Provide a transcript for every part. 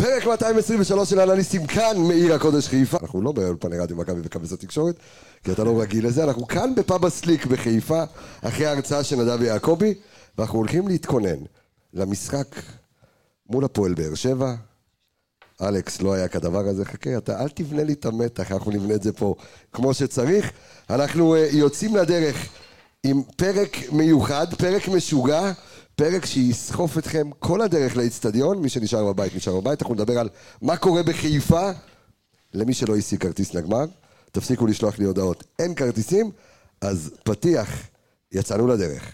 פרק 223 של אנליסטים כאן מעיר הקודש חיפה. אנחנו לא באולפני רדיו מכבי וכבש התקשורת, כי אתה לא רגיל לזה, אנחנו כאן בפאב הסליק בחיפה, אחרי ההרצאה של נדב יעקבי, ואנחנו הולכים להתכונן למשחק מול הפועל באר שבע. אלכס, לא היה כדבר הזה, חכה, אתה אל תבנה לי את המתח, אנחנו נבנה את זה פה כמו שצריך. אנחנו uh, יוצאים לדרך עם פרק מיוחד, פרק משוגע. פרק שיסחוף אתכם כל הדרך לאיצטדיון, מי שנשאר בבית נשאר בבית, אנחנו נדבר על מה קורה בחיפה, למי שלא השיג כרטיס לגמר, תפסיקו לשלוח לי הודעות, אין כרטיסים, אז פתיח, יצאנו לדרך.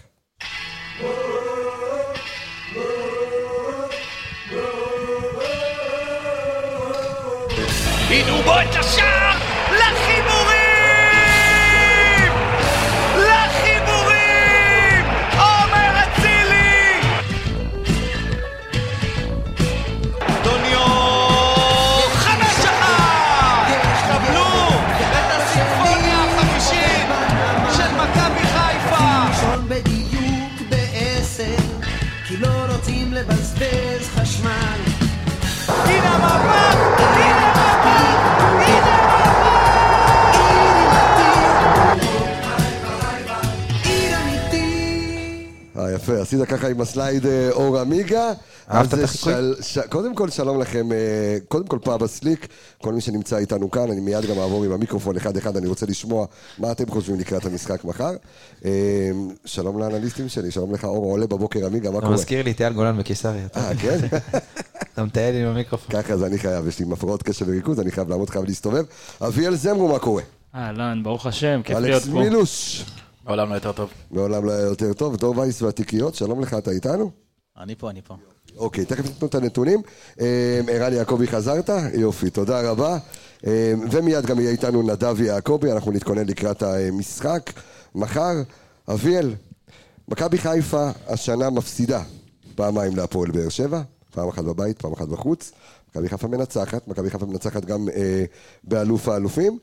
הנה בו את השער! עשית ככה עם הסלייד אה, אור עמיגה. אהבת אז את החיקוי? קודם כל, שלום לכם, אה, קודם כל פאב הסליק, כל מי שנמצא איתנו כאן, אני מיד גם אעבור עם המיקרופון אחד-אחד, אני רוצה לשמוע מה אתם חושבים לקראת המשחק מחר. אה, שלום לאנליסטים שלי, שלום לך, אור עולה בבוקר עמיגה, מה אתה קורה? מזכיר לי את אייל גולן בקיסריה. אתה- אה, כן? אתה מטייל עם המיקרופון. ככה, אז אני חייב, יש לי הפרעות קשב וריכוז, אני חייב לעמוד, חייב להסתובב. אביאל זמרו, מה קורה? אהלן, ברוך השם, כיף להיות פה. אלכס מילוש, העולם לא יותר טוב. מעולם לא היה יותר טוב, דור וייס והתיקיות, שלום לך, אתה איתנו? אני פה, אני פה. אוקיי, תכף ניתנו את הנתונים. אה, ערן יעקבי חזרת? יופי, תודה רבה. אה, ומיד גם יהיה איתנו נדב יעקבי, אנחנו נתכונן לקראת המשחק. מחר, אביאל, מכבי חיפה השנה מפסידה פעמיים להפועל באר שבע, פעם אחת בבית, פעם אחת בחוץ. מכבי חיפה מנצחת, מכבי חיפה מנצחת גם אה, באלוף האלופים.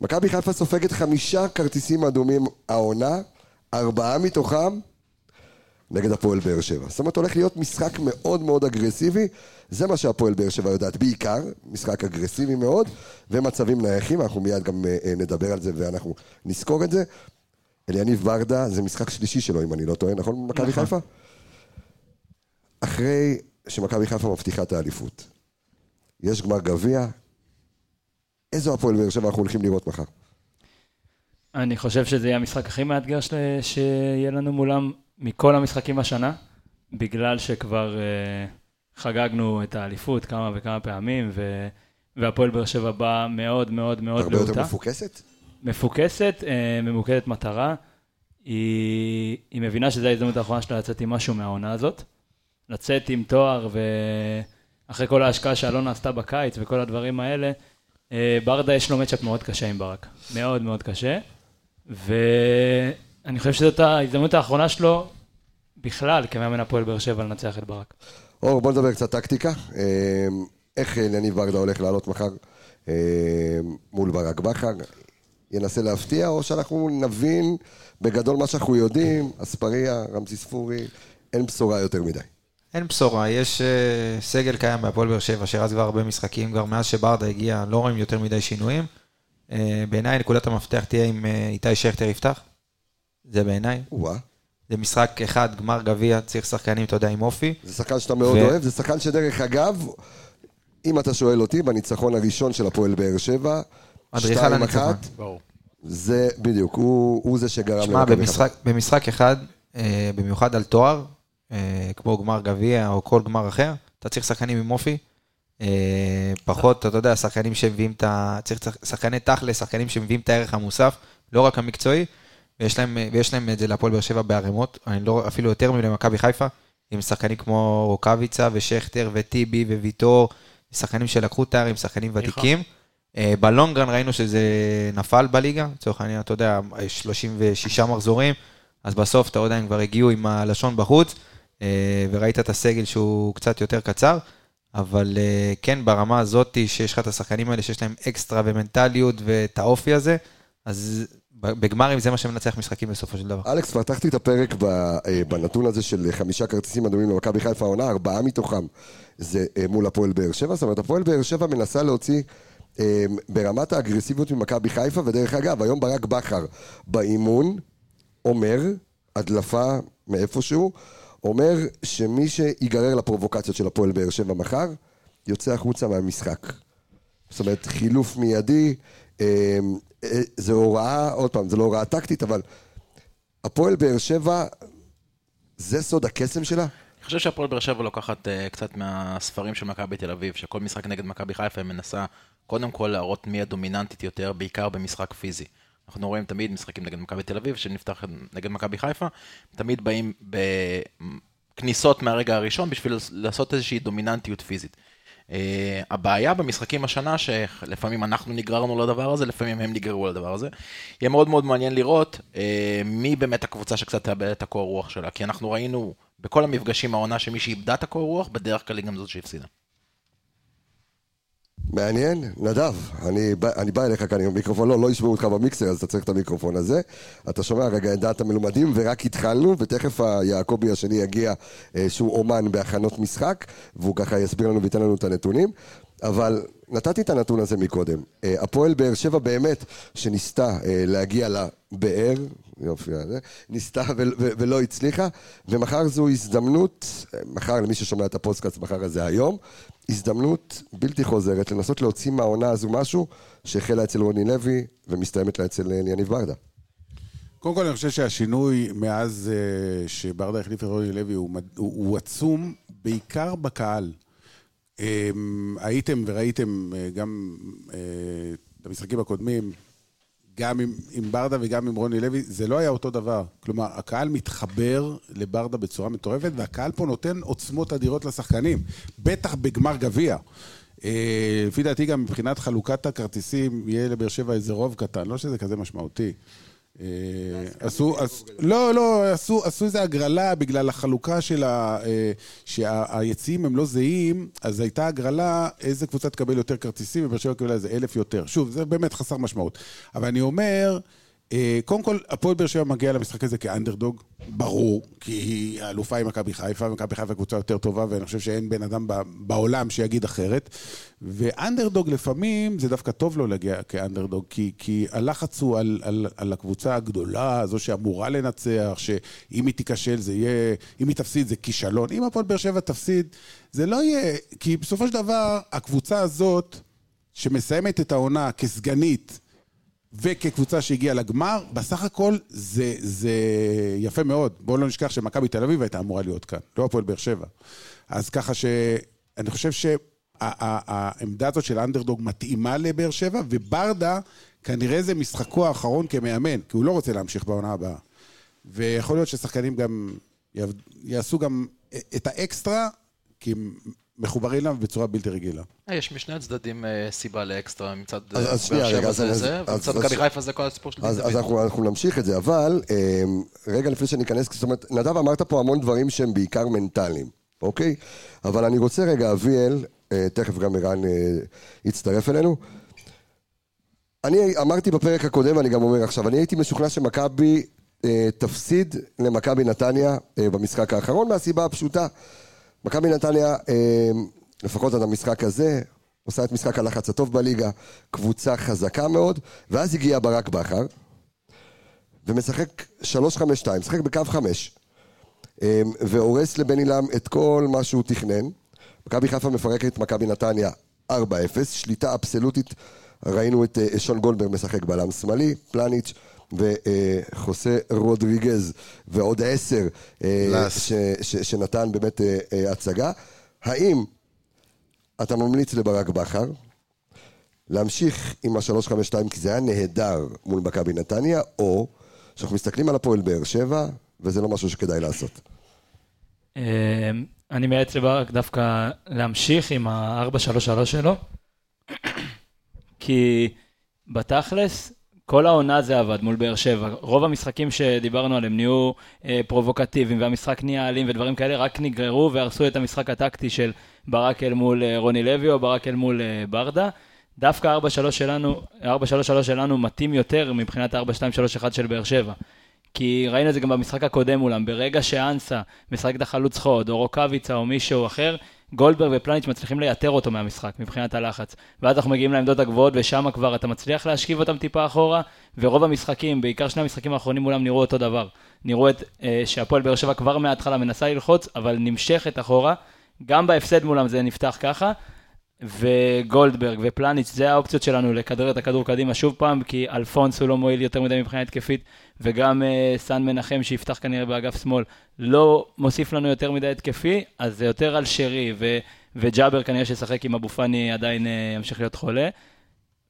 מכבי חיפה סופגת חמישה כרטיסים אדומים העונה, ארבעה מתוכם נגד הפועל באר שבע. זאת אומרת, הולך להיות משחק מאוד מאוד אגרסיבי, זה מה שהפועל באר שבע יודעת בעיקר, משחק אגרסיבי מאוד, ומצבים נייחים, אנחנו מיד גם אה, אה, נדבר על זה ואנחנו נזכור את זה. אליניב ברדה, זה משחק שלישי שלו, אם אני לא טועה, נכון? מכבי חיפה? אחרי שמכבי חיפה מבטיחה את האליפות, יש גמר גביע, איזו הפועל באר שבע אנחנו הולכים לראות מחר? אני חושב שזה יהיה המשחק הכי מאתגר של... שיהיה לנו מולם מכל המשחקים השנה, בגלל שכבר uh, חגגנו את האליפות כמה וכמה פעמים, ו... והפועל באר שבע באה מאוד מאוד מאוד הרבה יותר להוטה. מפוקסת? מפוקסת, uh, ממוקדת מטרה. היא... היא מבינה שזו ההזדמנות האחרונה שלה לצאת עם משהו מהעונה הזאת. לצאת עם תואר, ואחרי כל ההשקעה שאלונה עשתה בקיץ וכל הדברים האלה, ברדה יש לו מצ'אפ מאוד קשה עם ברק. מאוד מאוד קשה. ואני חושב שזאת ההזדמנות האחרונה שלו בכלל, כמאמן הפועל באר שבע, לנצח את ברק. אור, בוא נדבר קצת טקטיקה. אה, איך יניב ברדה הולך לעלות מחר אה, מול ברק בכר? ינסה להפתיע, או שאנחנו נבין בגדול מה שאנחנו יודעים, אספריה, רמזי ספורי, אין בשורה יותר מדי. אין בשורה, יש אה, סגל קיים בהפועל באר שבע, שרץ כבר הרבה משחקים, כבר מאז שברדה הגיע, לא רואים יותר מדי שינויים. אה, בעיניי נקודת המפתח תהיה אם אה, איתי שכטר יפתח. זה בעיניי. וואה, זה משחק אחד, גמר גביע, צריך שחקנים, אתה יודע, עם אופי. זה שחקן שאתה מאוד ו- אוהב, זה שחקן שדרך אגב, אם אתה שואל אותי, בניצחון הראשון של הפועל באר שבע, אדריכל הניצחון. ברור. זה בדיוק, הוא, הוא זה שגרם שמע, במשחק, במשחק אחד, אה, במיוחד על תואר, כמו גמר גביע או כל גמר אחר, אתה צריך שחקנים עם אופי. אה, פחות, אתה יודע, שחקנים שמביאים את ה... צריך שח- שחקני תכל'ס, שחקנים שמביאים את הערך המוסף, לא רק המקצועי, ויש להם, ויש להם את זה להפועל באר שבע בערימות, אני לא, אפילו יותר מלמכבי חיפה, עם שחקנים כמו רוקאביצה ושכטר וטיבי וויטור, שחקנים שלקחו תאר עם שחקנים ותיקים. אה, בלונגרן ראינו שזה נפל בליגה, לצורך העניין, אתה יודע, 36 מחזורים, אז בסוף, אתה יודע, הם כבר הגיעו עם הלשון בחוץ, אה, וראית את הסגל שהוא קצת יותר קצר, אבל אה, כן, ברמה הזאת שיש לך את השחקנים האלה שיש להם אקסטרה ומנטליות ואת האופי הזה, אז בגמרים זה מה שמנצח משחקים בסופו של דבר. אלכס, פתחתי את הפרק אה, בנתון הזה של חמישה כרטיסים אדומים למכבי חיפה העונה, ארבעה מתוכם זה אה, מול הפועל באר שבע, זאת אומרת, הפועל באר שבע מנסה להוציא אה, ברמת האגרסיביות ממכבי חיפה, ודרך אגב, היום ברק בכר באימון אומר, הדלפה מאיפשהו, אומר שמי שיגרר לפרובוקציות של הפועל באר שבע מחר, יוצא החוצה מהמשחק. זאת אומרת, חילוף מיידי, אה, אה, זה הוראה, עוד פעם, זה לא הוראה טקטית, אבל הפועל באר שבע, זה סוד הקסם שלה? אני חושב שהפועל באר שבע לוקחת uh, קצת מהספרים של מכבי תל אביב, שכל משחק נגד מכבי חיפה מנסה קודם כל להראות מי הדומיננטית יותר, בעיקר במשחק פיזי. אנחנו רואים תמיד משחקים נגד מכבי תל אביב, שנפתח נגד מכבי חיפה, תמיד באים בכניסות מהרגע הראשון בשביל לעשות איזושהי דומיננטיות פיזית. Uh, הבעיה במשחקים השנה, שלפעמים אנחנו נגררנו לדבר הזה, לפעמים הם נגררו לדבר הזה. יהיה מאוד מאוד מעניין לראות uh, מי באמת הקבוצה שקצת תאבד את הקור רוח שלה, כי אנחנו ראינו בכל המפגשים העונה שמי שאיבדה את הקור רוח, בדרך כלל היא גם זאת שהפסידה. מעניין, נדב, אני, אני בא אליך כאן עם המיקרופון, לא, לא ישמעו אותך במיקסר, אז אתה צריך את המיקרופון הזה. אתה שומע רגע את דעת המלומדים, ורק התחלנו, ותכף היעקבי השני יגיע, אה, שהוא אומן בהכנות משחק, והוא ככה יסביר לנו וייתן לנו את הנתונים. אבל נתתי את הנתון הזה מקודם. אה, הפועל באר שבע באמת, שניסתה אה, להגיע לבאר, יופי, זה, ניסתה ולא הצליחה, ומחר זו הזדמנות, מחר למי ששומע את הפודקאסט מחר הזה היום, הזדמנות בלתי חוזרת לנסות להוציא מהעונה הזו משהו שהחלה אצל רוני לוי ומסתיימת לה אצל אה, יניב ברדה. קודם כל, אני חושב שהשינוי מאז uh, שברדה החליף את רוני לוי הוא, הוא, הוא עצום, בעיקר בקהל. Um, הייתם וראיתם uh, גם את המשחקים הקודמים, גם עם, עם ברדה וגם עם רוני לוי, זה לא היה אותו דבר. כלומר, הקהל מתחבר לברדה בצורה מטורפת, והקהל פה נותן עוצמות אדירות לשחקנים, בטח בגמר גביע. אה, לפי דעתי גם מבחינת חלוקת הכרטיסים, יהיה לבאר שבע איזה רוב קטן, לא שזה כזה משמעותי. אה, עשו, עש- לא, לא, עשו, איזה הגרלה בגלל החלוקה של ה... אה, שהיציעים הם לא זהים, אז הייתה הגרלה איזה קבוצה תקבל יותר כרטיסים, ובאר שבע קיבלה איזה אלף יותר. שוב, זה באמת חסר משמעות. אבל אני אומר, קודם כל, הפועל באר שבע מגיע למשחק הזה כאנדרדוג, ברור, כי היא האלופה עם מכבי חיפה, ומכבי חיפה קבוצה יותר טובה, ואני חושב שאין בן אדם בעולם שיגיד אחרת. ואנדרדוג לפעמים, זה דווקא טוב לו להגיע כאנדרדוג, כי, כי הלחץ הוא על, על, על הקבוצה הגדולה, זו שאמורה לנצח, שאם היא תיכשל זה יהיה, אם היא תפסיד זה כישלון. אם הפועל באר שבע תפסיד, זה לא יהיה, כי בסופו של דבר, הקבוצה הזאת, שמסיימת את העונה כסגנית, וכקבוצה שהגיעה לגמר, בסך הכל זה, זה יפה מאוד. בואו לא נשכח שמכבי תל אביב הייתה אמורה להיות כאן, לא הפועל באר שבע. אז ככה שאני חושב שהעמדה הזאת של האנדרדוג מתאימה לבאר שבע, וברדה כנראה זה משחקו האחרון כמאמן, כי הוא לא רוצה להמשיך בעונה הבאה. ויכול להיות ששחקנים גם יעשו גם את האקסטרה, כי מחוברים אליו בצורה בלתי רגילה. אה, יש משני הצדדים אה, סיבה לאקסטרה, מצד אז- אה, באר שבע זה זה, ומצד מכבי חיפה זה כל הסיפור של אז, דוד. אז אנחנו, נמשיך את זה, אבל רגע לפני שניכנס, זאת אומרת, נדב אמרת פה המון דברים שהם בעיקר מנטליים, אוקיי? אבל אני רוצה רגע, אביאל, תכף גם ערן יצטרף אלינו. אני אמרתי בפרק הקודם, ואני גם אומר עכשיו, אני הייתי משוכנע שמכבי תפסיד למכבי נתניה במשחק האחרון, מהסיבה הפשוטה. מכבי נתניה, אה, לפחות עד המשחק הזה, עושה את משחק הלחץ הטוב בליגה, קבוצה חזקה מאוד, ואז הגיע ברק בכר, ומשחק 3-5-2, משחק בקו 5, והורס לבן עילם את כל מה שהוא תכנן. מכבי חיפה מפרקת את מכבי נתניה 4-0, שליטה אבסולוטית, ראינו את אה, שון גולדברג משחק בלם שמאלי, פלניץ' וחוסה רודריגז ועוד עשר אה. ש- ש- שנתן באמת אה, אה, הצגה. האם אתה ממליץ לברק בכר להמשיך עם ה-352 כי זה היה נהדר מול מכבי נתניה, או שאנחנו מסתכלים על הפועל באר שבע וזה לא משהו שכדאי לעשות. אמ, אני מייעץ לברק דווקא להמשיך עם ה-4-3-3 שלו, כי בתכלס, כל העונה זה עבד מול באר שבע. רוב המשחקים שדיברנו עליהם נהיו אה, פרובוקטיביים, והמשחק נהיה אלים ודברים כאלה, רק נגררו והרסו את המשחק הטקטי של ברק אל מול אה, רוני לוי או ברק אל מול אה, ברדה. דווקא 4-3 שלנו, 4-3-3 שלנו מתאים יותר מבחינת ה-4-2-3-1 של באר שבע. כי ראינו את זה גם במשחק הקודם מולם, ברגע שאנסה משחק את החלוץ חוד, או רוקאביצה או מישהו אחר, גולדברג ופלניץ' מצליחים לייתר אותו מהמשחק מבחינת הלחץ. ואז אנחנו מגיעים לעמדות הגבוהות, ושם כבר אתה מצליח להשכיב אותם טיפה אחורה, ורוב המשחקים, בעיקר שני המשחקים האחרונים מולם, נראו אותו דבר. נראו את, אה, שהפועל באר שבע כבר מההתחלה מנסה ללחוץ, אבל נמשכת אחורה. גם בהפסד מולם זה נפתח ככה, וגולדברג ופלניץ', זה האופציות שלנו לכדרר את הכדור קדימה שוב פעם, כי אלפונס הוא לא מועיל יותר מדי מבחינה התקפית, וגם uh, סן מנחם שיפתח כנראה באגף שמאל, לא מוסיף לנו יותר מדי התקפי, אז זה יותר על שרי, ו- וג'אבר כנראה שישחק עם אבו פאני עדיין uh, ימשיך להיות חולה.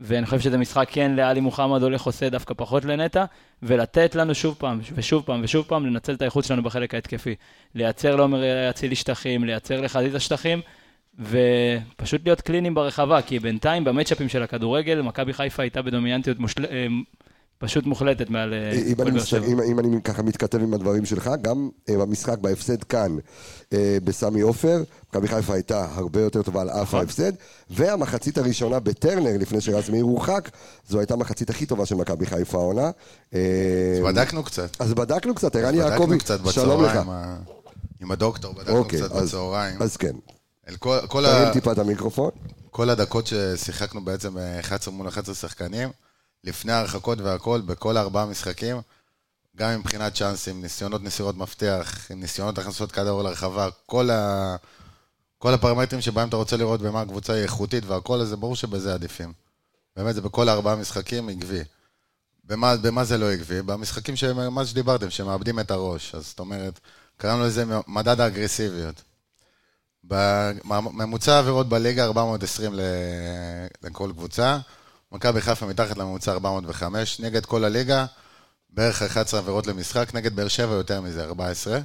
ואני חושב שזה משחק כן לאלי מוחמד הולך עושה דווקא פחות לנטע, ולתת לנו שוב פעם, ושוב פעם, ושוב פעם, לנצל את האיכות שלנו בחלק ההתקפי. לייצר לעומר אצילי שטחים, לייצר לחזיזה שטחים, ופשוט להיות קליניים ברחבה, כי בינתיים במצ'אפים של הכדורגל, מכבי חיפה הייתה בדומיננטיות מושל... אה, פשוט מוחלטת מעל אה, אם הפועל אני, באר שבע. אם, אם אני ככה מתכתב עם הדברים שלך, גם אה, במשחק, בהפסד כאן, אה, בסמי עופר, מכבי חיפה הייתה הרבה יותר טובה על נכון. אף ההפסד, והמחצית הראשונה בטרנר, לפני שרז מאיר הורחק, זו הייתה המחצית הכי טובה של מכבי חיפה העונה. אה, אז בדקנו קצת. אז בדקנו קצת, ערן יעקבי, שלום לך. עם הדוקטור, בדקנו אוקיי, קצת אז- בצהריים. אז כן, אל כל- כל ה- טיפה את המיקרופון. כל הדקות ששיחקנו בעצם אה, 11 מול 11 שחקנים, לפני ההרחקות והכל, בכל ארבעה משחקים, גם מבחינת צ'אנסים, ניסיונות נסירות מפתח, ניסיונות הכנסות כדור לרחבה, כל, ה... כל הפרמטרים שבהם אתה רוצה לראות במה הקבוצה היא איכותית והכל, אז זה ברור שבזה עדיפים. באמת, זה בכל ארבעה משחקים עקבי. במה, במה זה לא עקבי? במשחקים, שהם- מה שדיברתם, שמאבדים את הראש. אז זאת אומרת, קראנו לזה מדד האגרסיביות. בממוצע עבירות בליגה 420 ל- לכל קבוצה. מכבי חיפה מתחת לממוצע 405, נגד כל הליגה בערך 11 עבירות למשחק, נגד באר שבע יותר מזה, 14.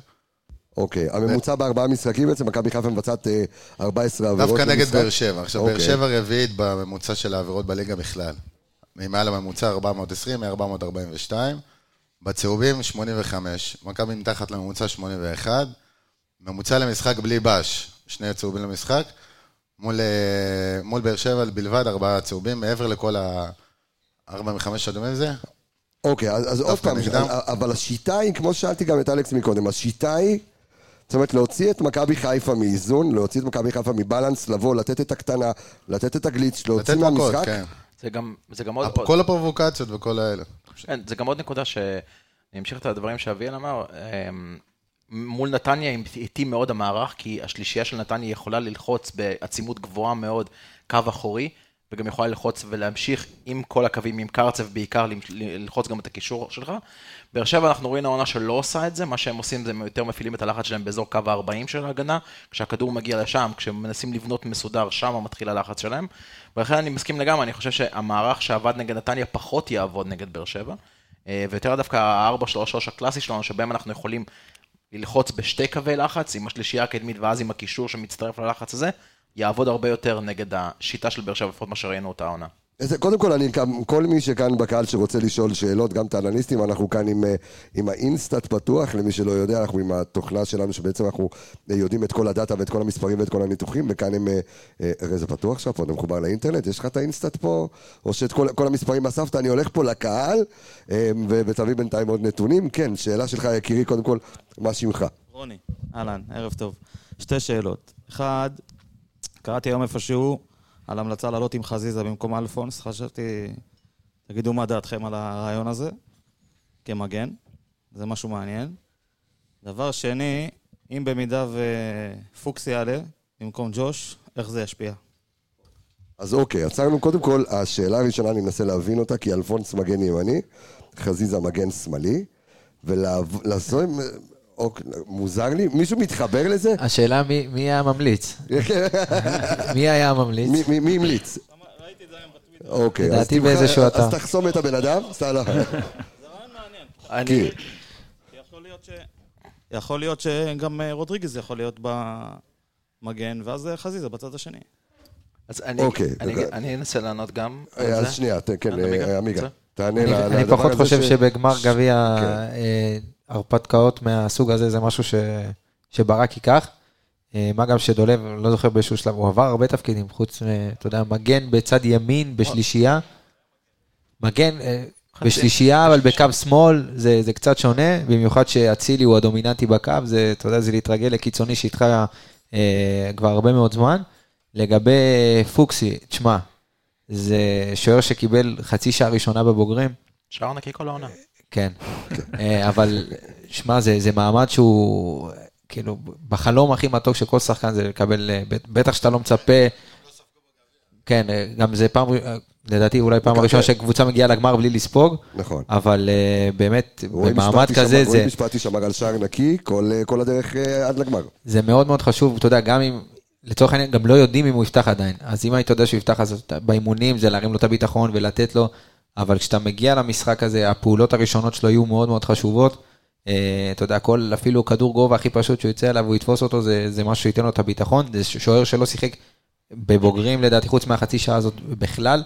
אוקיי, הממוצע בארבעה משחקים בעצם, מכבי חיפה מבצעת אה, 14 עבירות דווקא נגד למשחק. באר שבע. עכשיו, באר אוקיי. שבע רביעית בממוצע של העבירות בליגה בכלל. ממעל הממוצע 420, מ-442. בצהובים 85. מכבי מתחת לממוצע 81. ממוצע למשחק בלי בש, שני צהובים למשחק. מול, אה, מול באר שבע בלבד, ארבעה צהובים, מעבר לכל ה... ארבע מחמש אדומים זה? אוקיי, אז, אז עוד פעם, נגדם. אבל השיטה היא, כמו ששאלתי גם את אלכס מקודם, השיטה היא, זאת אומרת, להוציא את מכבי חיפה מאיזון, להוציא את מכבי חיפה מבלנס, לבוא, לתת את הקטנה, לתת את הגליץ', להוציא לתת מכות, מהמשחק. כן. זה גם, זה גם עוד... כל הפרובוקציות וכל האלה. כן, זה גם עוד נקודה שאני אמשיך את הדברים שאביאל אמר. מול נתניה איטי מאוד המערך, כי השלישייה של נתניה יכולה ללחוץ בעצימות גבוהה מאוד קו אחורי, וגם יכולה ללחוץ ולהמשיך עם כל הקווים, עם קרצב בעיקר, ללחוץ גם את הקישור שלך. באר שבע אנחנו רואים העונה שלא עושה את זה, מה שהם עושים זה הם יותר מפעילים את הלחץ שלהם באזור קו ה-40 של ההגנה, כשהכדור מגיע לשם, כשהם מנסים לבנות מסודר, שם מתחיל הלחץ שלהם. ולכן אני מסכים לגמרי, אני חושב שהמערך שעבד נגד נתניה פחות יעבוד נגד באר שבע. אה, ויותר דווקא ה-4-3-3 הקלאסי שלנו, שבהם אנחנו יכולים ללחוץ בשתי קווי לחץ, עם השלישייה הקדמית ואז עם הקישור שמצטרף ללחץ הזה, יעבוד הרבה יותר נגד השיטה של באר שבע, לפחות מה שראינו אותה העונה. אז קודם כל, אני, כל מי שכאן בקהל שרוצה לשאול שאלות, גם את האנליסטים, אנחנו כאן עם, אה, עם האינסטאט פתוח, למי שלא יודע, אנחנו עם התוכנה שלנו, שבעצם אנחנו אה, יודעים את כל הדאטה ואת כל המספרים ואת כל הניתוחים, וכאן הם, אה, אה, הרי זה פתוח עכשיו פה, אתה מחובר לאינטרנט, יש לך את האינסטאט פה, או שאת כל, כל המספרים אספת, אני הולך פה לקהל, ותביא בינתיים עוד נתונים. כן, שאלה שלך, יקירי, קודם כל, מה שמך? רוני, אהלן, ערב טוב. שתי שאלות. אחד, קראתי היום איפשהו על המלצה לעלות עם חזיזה במקום אלפונס, חשבתי, תגידו מה דעתכם על הרעיון הזה, כמגן, זה משהו מעניין. דבר שני, אם במידה ופוקס יעלה במקום ג'וש, איך זה ישפיע? אז אוקיי, עצרנו קודם כל, השאלה הראשונה, אני מנסה להבין אותה, כי אלפונס מגן ימני, חזיזה מגן שמאלי, ולעזור, אוקיי, מוזר לי, מישהו מתחבר לזה? השאלה מי מי היה הממליץ? מי היה הממליץ? מי- מי- מי המליץ? אוקיי, אז לדעתי תבחר- באיזשהו אתר. אז תחסום את הבן אדם, סתם. אני, כי- יכול להיות ש... יכול להיות שגם אה, רודריגז יכול להיות במגן, ואז אה, חזיזה בצד השני. אז אני, אוקיי, אני, אנסה לענות גם על אה, זה. אז שנייה, ת- כן, אה, עמיגה? תענה אני- ל- אני לדבר פחות הזה חושב ש- שבגמר גביע כן. אה, הרפתקאות מהסוג הזה זה משהו ש- שברק ייקח. אה, מה גם שדולב, לא זוכר באיזשהו שלב, הוא עבר הרבה תפקידים, חוץ, אתה יודע, מגן בצד ימין, בשלישייה. מגן אה, בשלישייה, אבל בקו שמאל, זה, זה קצת שונה, במיוחד שאצילי הוא הדומיננטי בקו, זה, אתה יודע, זה להתרגל לקיצוני שאיתך אה, כבר הרבה מאוד זמן. לגבי פוקסי, תשמע, זה שוער שקיבל חצי שעה ראשונה בבוגרים, שער נקי כל העונה. כן. אה, אבל, שמע, זה, זה מעמד שהוא, כאילו, בחלום הכי מתוק של כל שחקן זה לקבל, אה, בט- בטח שאתה לא מצפה, כן, אה, גם זה פעם, לדעתי אולי פעם ראשונה שקבוצה מגיעה לגמר בלי לספוג, נכון. אבל אה, באמת, במעמד כזה שמר- זה... רועי משפטי שמר על שער נקי כל כל הדרך אה, עד לגמר. זה מאוד מאוד חשוב, אתה יודע, גם אם, לצורך העניין, גם לא יודעים אם הוא יפתח עדיין. אז אם היית יודע שהוא יפתח, אז באימונים זה להרים לו את הביטחון ולתת לו, אבל כשאתה מגיע למשחק הזה, הפעולות הראשונות שלו יהיו מאוד מאוד חשובות. אה, אתה יודע, כל, אפילו כדור גובה הכי פשוט שהוא יצא אליו, הוא יתפוס אותו, זה, זה משהו שייתן לו את הביטחון. זה שוער שלא שיחק בבוגרים, לדעתי, חוץ מהחצי שעה הזאת בכלל.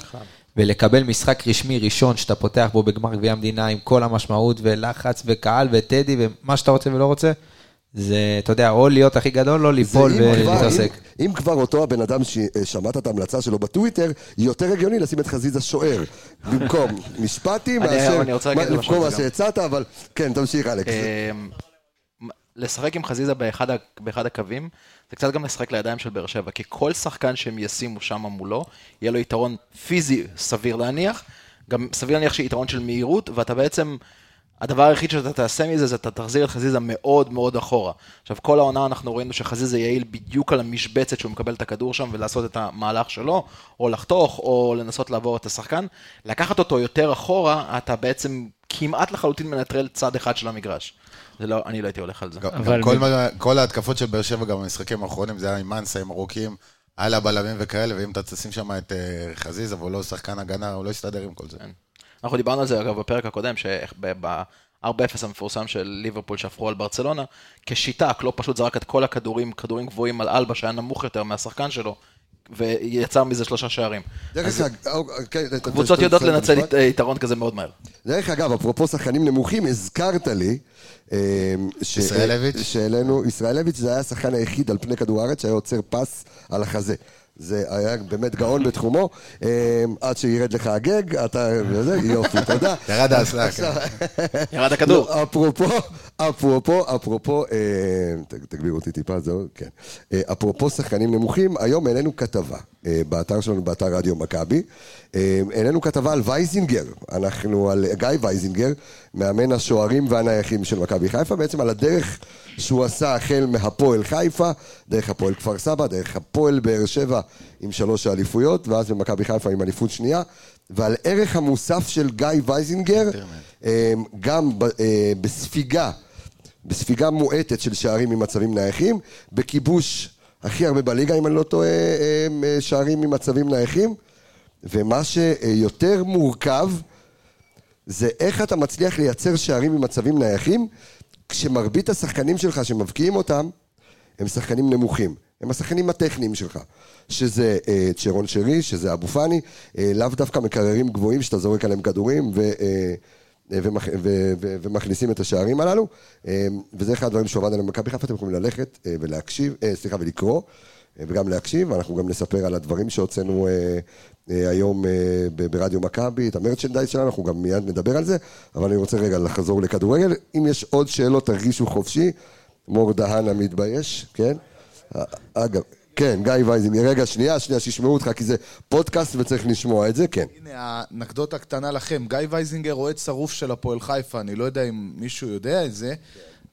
ולקבל משחק רשמי ראשון שאתה פותח בו בגמר גביע המדינה עם כל המשמעות ולחץ וקהל וטדי ומה שאתה רוצה ולא רוצה, זה, אתה יודע, או להיות הכי גדול, או ליפול ולהתעסק. אם- אם כבר אותו הבן אדם ששמעת את ההמלצה שלו בטוויטר, יותר הגיוני לשים את חזיזה שוער, במקום משפטי, אני- מאשר, במקום מה. שהצעת, אבל כן, תמשיך אלכס. אמ, לשחק עם חזיזה באחד, באחד הקווים, זה קצת גם לשחק לידיים של באר שבע, כי כל שחקן שהם ישימו שם מולו, יהיה לו יתרון פיזי סביר להניח, גם סביר להניח שיתרון של מהירות, ואתה בעצם, הדבר היחיד שאתה תעשה מזה, זה אתה תחזיר את חזיזה מאוד מאוד אחורה. עכשיו, כל העונה אנחנו ראינו שחזיזה יעיל בדיוק על המשבצת שהוא מקבל את הכדור שם ולעשות את המהלך שלו, או לחתוך, או לנסות לעבור את השחקן. לקחת אותו יותר אחורה, אתה בעצם כמעט לחלוטין מנטרל צד אחד של המגרש. זה לא, אני לא הייתי הולך על זה. אבל גם כל, כל ההתקפות של באר שבע, גם במשחקים האחרונים, זה היה עם מנסה, עם ארוכים, על הבלמים וכאלה, ואם אתה תשים שם את אה, חזיזה והוא לא שחקן הגנה, הוא לא יסתדר עם כל זה. אנחנו דיברנו על זה אגב בפרק הקודם, שב-4-0 המפורסם של ליברפול שהפכו על ברצלונה, כשיטה, קלופ פשוט זרק את כל הכדורים, כדורים גבוהים על אלבה שהיה נמוך יותר מהשחקן שלו, ויצר מזה שלושה שערים. דרך אגב, אתה- קבוצות יודעות לנצל יתרון כזה מאוד מהר. דרך אגב, אפרופו שחקנים נמוכים, הזכרת לי, אה, ישראלביץ'? שהעלינו, ישראלביץ' זה היה השחקן היחיד על פני כדור הארץ שהיה עוצר פס על החזה. זה היה באמת גאון בתחומו, אה, עד שירד לך הגג, אתה, יופי, תודה. ירד האסלה, עכשיו, ירד הכדור. לא, אפרופו, אפרופו, אפרופו, אה, תגביר אותי טיפה, זהו, כן. אה, אפרופו שחקנים נמוכים, היום העלינו כתבה אה, באתר שלנו, באתר רדיו מכבי. העלינו כתבה על וייזינגר, אנחנו על גיא וייזינגר, מאמן השוערים והנייחים של מכבי חיפה, בעצם על הדרך שהוא עשה החל מהפועל חיפה, דרך הפועל כפר סבא, דרך הפועל באר שבע עם שלוש האליפויות, ואז במכבי חיפה עם אליפות שנייה, ועל ערך המוסף של גיא וייזינגר, גם בספיגה, בספיגה מועטת של שערים ממצבים נייחים, בכיבוש הכי הרבה בליגה, אם אני לא טועה, אה, אה, שערים ממצבים נייחים, ומה שיותר מורכב, זה איך אתה מצליח לייצר שערים ממצבים נייחים, כשמרבית השחקנים שלך שמבקיעים אותם, הם שחקנים נמוכים. הם השחקנים הטכניים שלך. שזה אה, צ'רון שרי, שזה אבו פאני, אה, לאו דווקא מקררים גבוהים שאתה זורק עליהם כדורים ו, אה, ומכ, ו, ו, ומכניסים את השערים הללו. אה, וזה אחד הדברים שעובד עליהם במכבי חיפה, אתם יכולים ללכת אה, ולהקשיב, אה, סליחה, ולקרוא. וגם להקשיב, אנחנו גם נספר על הדברים שהוצאנו היום ברדיו מכבי, את המרצ'נדייז שלנו, אנחנו גם מיד נדבר על זה, אבל אני רוצה רגע לחזור לכדורגל. אם יש עוד שאלות, תרגישו חופשי. מור דהן המתבייש, כן? אגב, כן, גיא וייזינגר, רגע, שנייה, שנייה, שישמעו אותך, כי זה פודקאסט וצריך לשמוע את זה, כן. הנה האנקדוטה קטנה לכם. גיא וייזינגר אוהד שרוף של הפועל חיפה, אני לא יודע אם מישהו יודע את זה.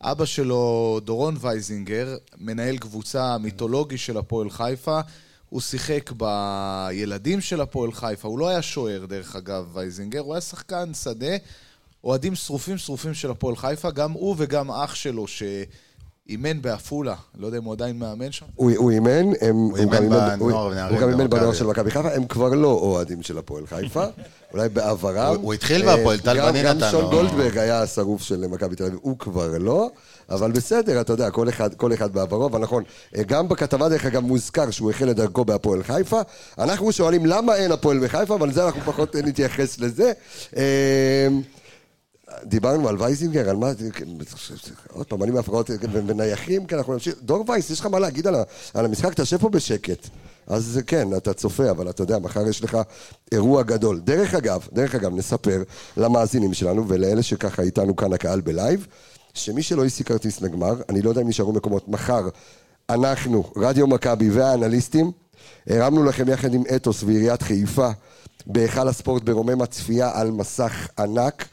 אבא שלו, דורון וייזינגר, מנהל קבוצה מיתולוגי של הפועל חיפה. הוא שיחק בילדים של הפועל חיפה, הוא לא היה שוער דרך אגב, וייזינגר, הוא היה שחקן שדה. אוהדים שרופים שרופים של הפועל חיפה, גם הוא וגם אח שלו שאימן בעפולה, לא יודע אם הוא עדיין מאמן שם. הוא אימן, הם- הוא אימן גם אימן- בנוער גם אימן של מכבי חיפה, הם כבר לא אוהדים של הפועל חיפה, אולי בעברם. הוא- התחיל אה, בהפועל, טל גם- בנין גם נתן שון לו. גולדברג היה השרוף של מכבי תל אביב, הוא כבר לא, אבל בסדר, אתה יודע, כל אחד- כל אחד בעברו, אבל נכון, אה, גם בכתבה דרך אגב מוזכר שהוא החל את דרכו בהפועל חיפה, אנחנו שואלים למה אין הפועל בחיפה, אבל זה אנחנו פחות אה, נתייחס לזה. דיברנו על וייזינגר, על מה, עוד פעם, אני מהפרעות ונייחים, כן, אנחנו נמשיך. דור וייס, יש לך מה להגיד על על המשחק? תשב פה בשקט. אז כן, אתה צופה, אבל אתה יודע, מחר יש לך אירוע גדול. דרך אגב, דרך אגב, נספר למאזינים שלנו ולאלה שככה איתנו כאן הקהל בלייב, שמי שלא השיג כרטיס לגמר, אני לא יודע אם נשארו מקומות, מחר אנחנו, רדיו מכבי והאנליסטים, הרמנו לכם יחד עם אתוס ועיריית חיפה בהיכל הספורט ברוממה צפייה על מסך ענק,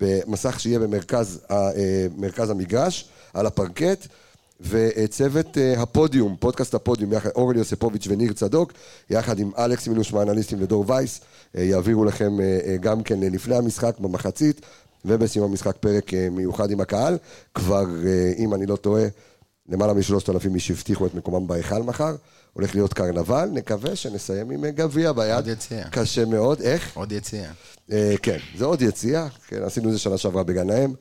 במסך שיהיה במרכז אה, מרכז המגרש, על הפרקט, וצוות אה, הפודיום, פודקאסט הפודיום, יחד, אורלי יוספוביץ' וניר צדוק, יחד עם אלכס מינוש מהאנליסטים ודור וייס, אה, יעבירו לכם גם כן לפני המשחק, במחצית, ובסיום המשחק פרק מיוחד עם הקהל. כבר, אם אני לא טועה, למעלה משלושת אלפים איש הבטיחו את מקומם בהיכל מחר. הולך להיות קרנבל, נקווה שנסיים עם אה, גביע ביד. עוד יציאה. קשה מאוד. איך? עוד יציאה. אה, כן, זה עוד יציאה, כן, עשינו את זה שנה שעברה בגן האם,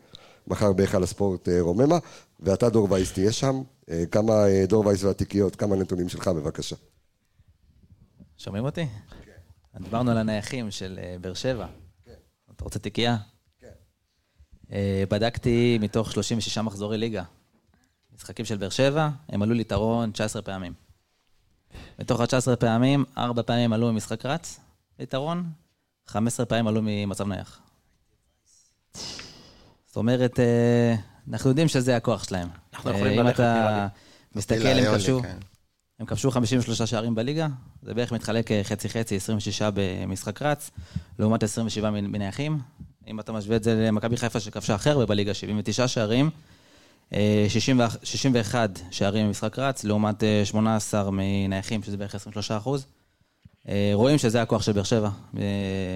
מחר בהיכל הספורט אה, רוממה, ואתה דור וייס תהיה שם, אה, כמה אה, דור וייס והתיקיות, כמה נתונים שלך בבקשה. שומעים אותי? כן. דיברנו על הנייחים של אה, באר שבע. כן. אתה רוצה תיקייה? כן. בדקתי מתוך 36 מחזורי ליגה. משחקים של באר שבע, הם עלו ליתרון 19 פעמים. מתוך ה-19 פעמים, 4 פעמים עלו ממשחק רץ, ליתרון, 15 פעמים עלו ממצב נייח. זאת אומרת, אה, אנחנו יודעים שזה הכוח שלהם. אנחנו אה, יכולים אם ללכת, אתה נראה לי. מסתכל, טילה הם כבשו, כן. הם כבשו 53 שערים בליגה, זה בערך מתחלק אה, חצי-חצי, 26 במשחק רץ, לעומת 27 מ- מנייחים. אם אתה משווה את זה למכבי חיפה שכבשה הכי הרבה בליגה, 79 שערים, 60 ו- 61 שערים במשחק רץ, לעומת אה, 18 מנייחים, שזה בערך 23 אחוז. אה, רואים שזה הכוח של באר שבע, אה,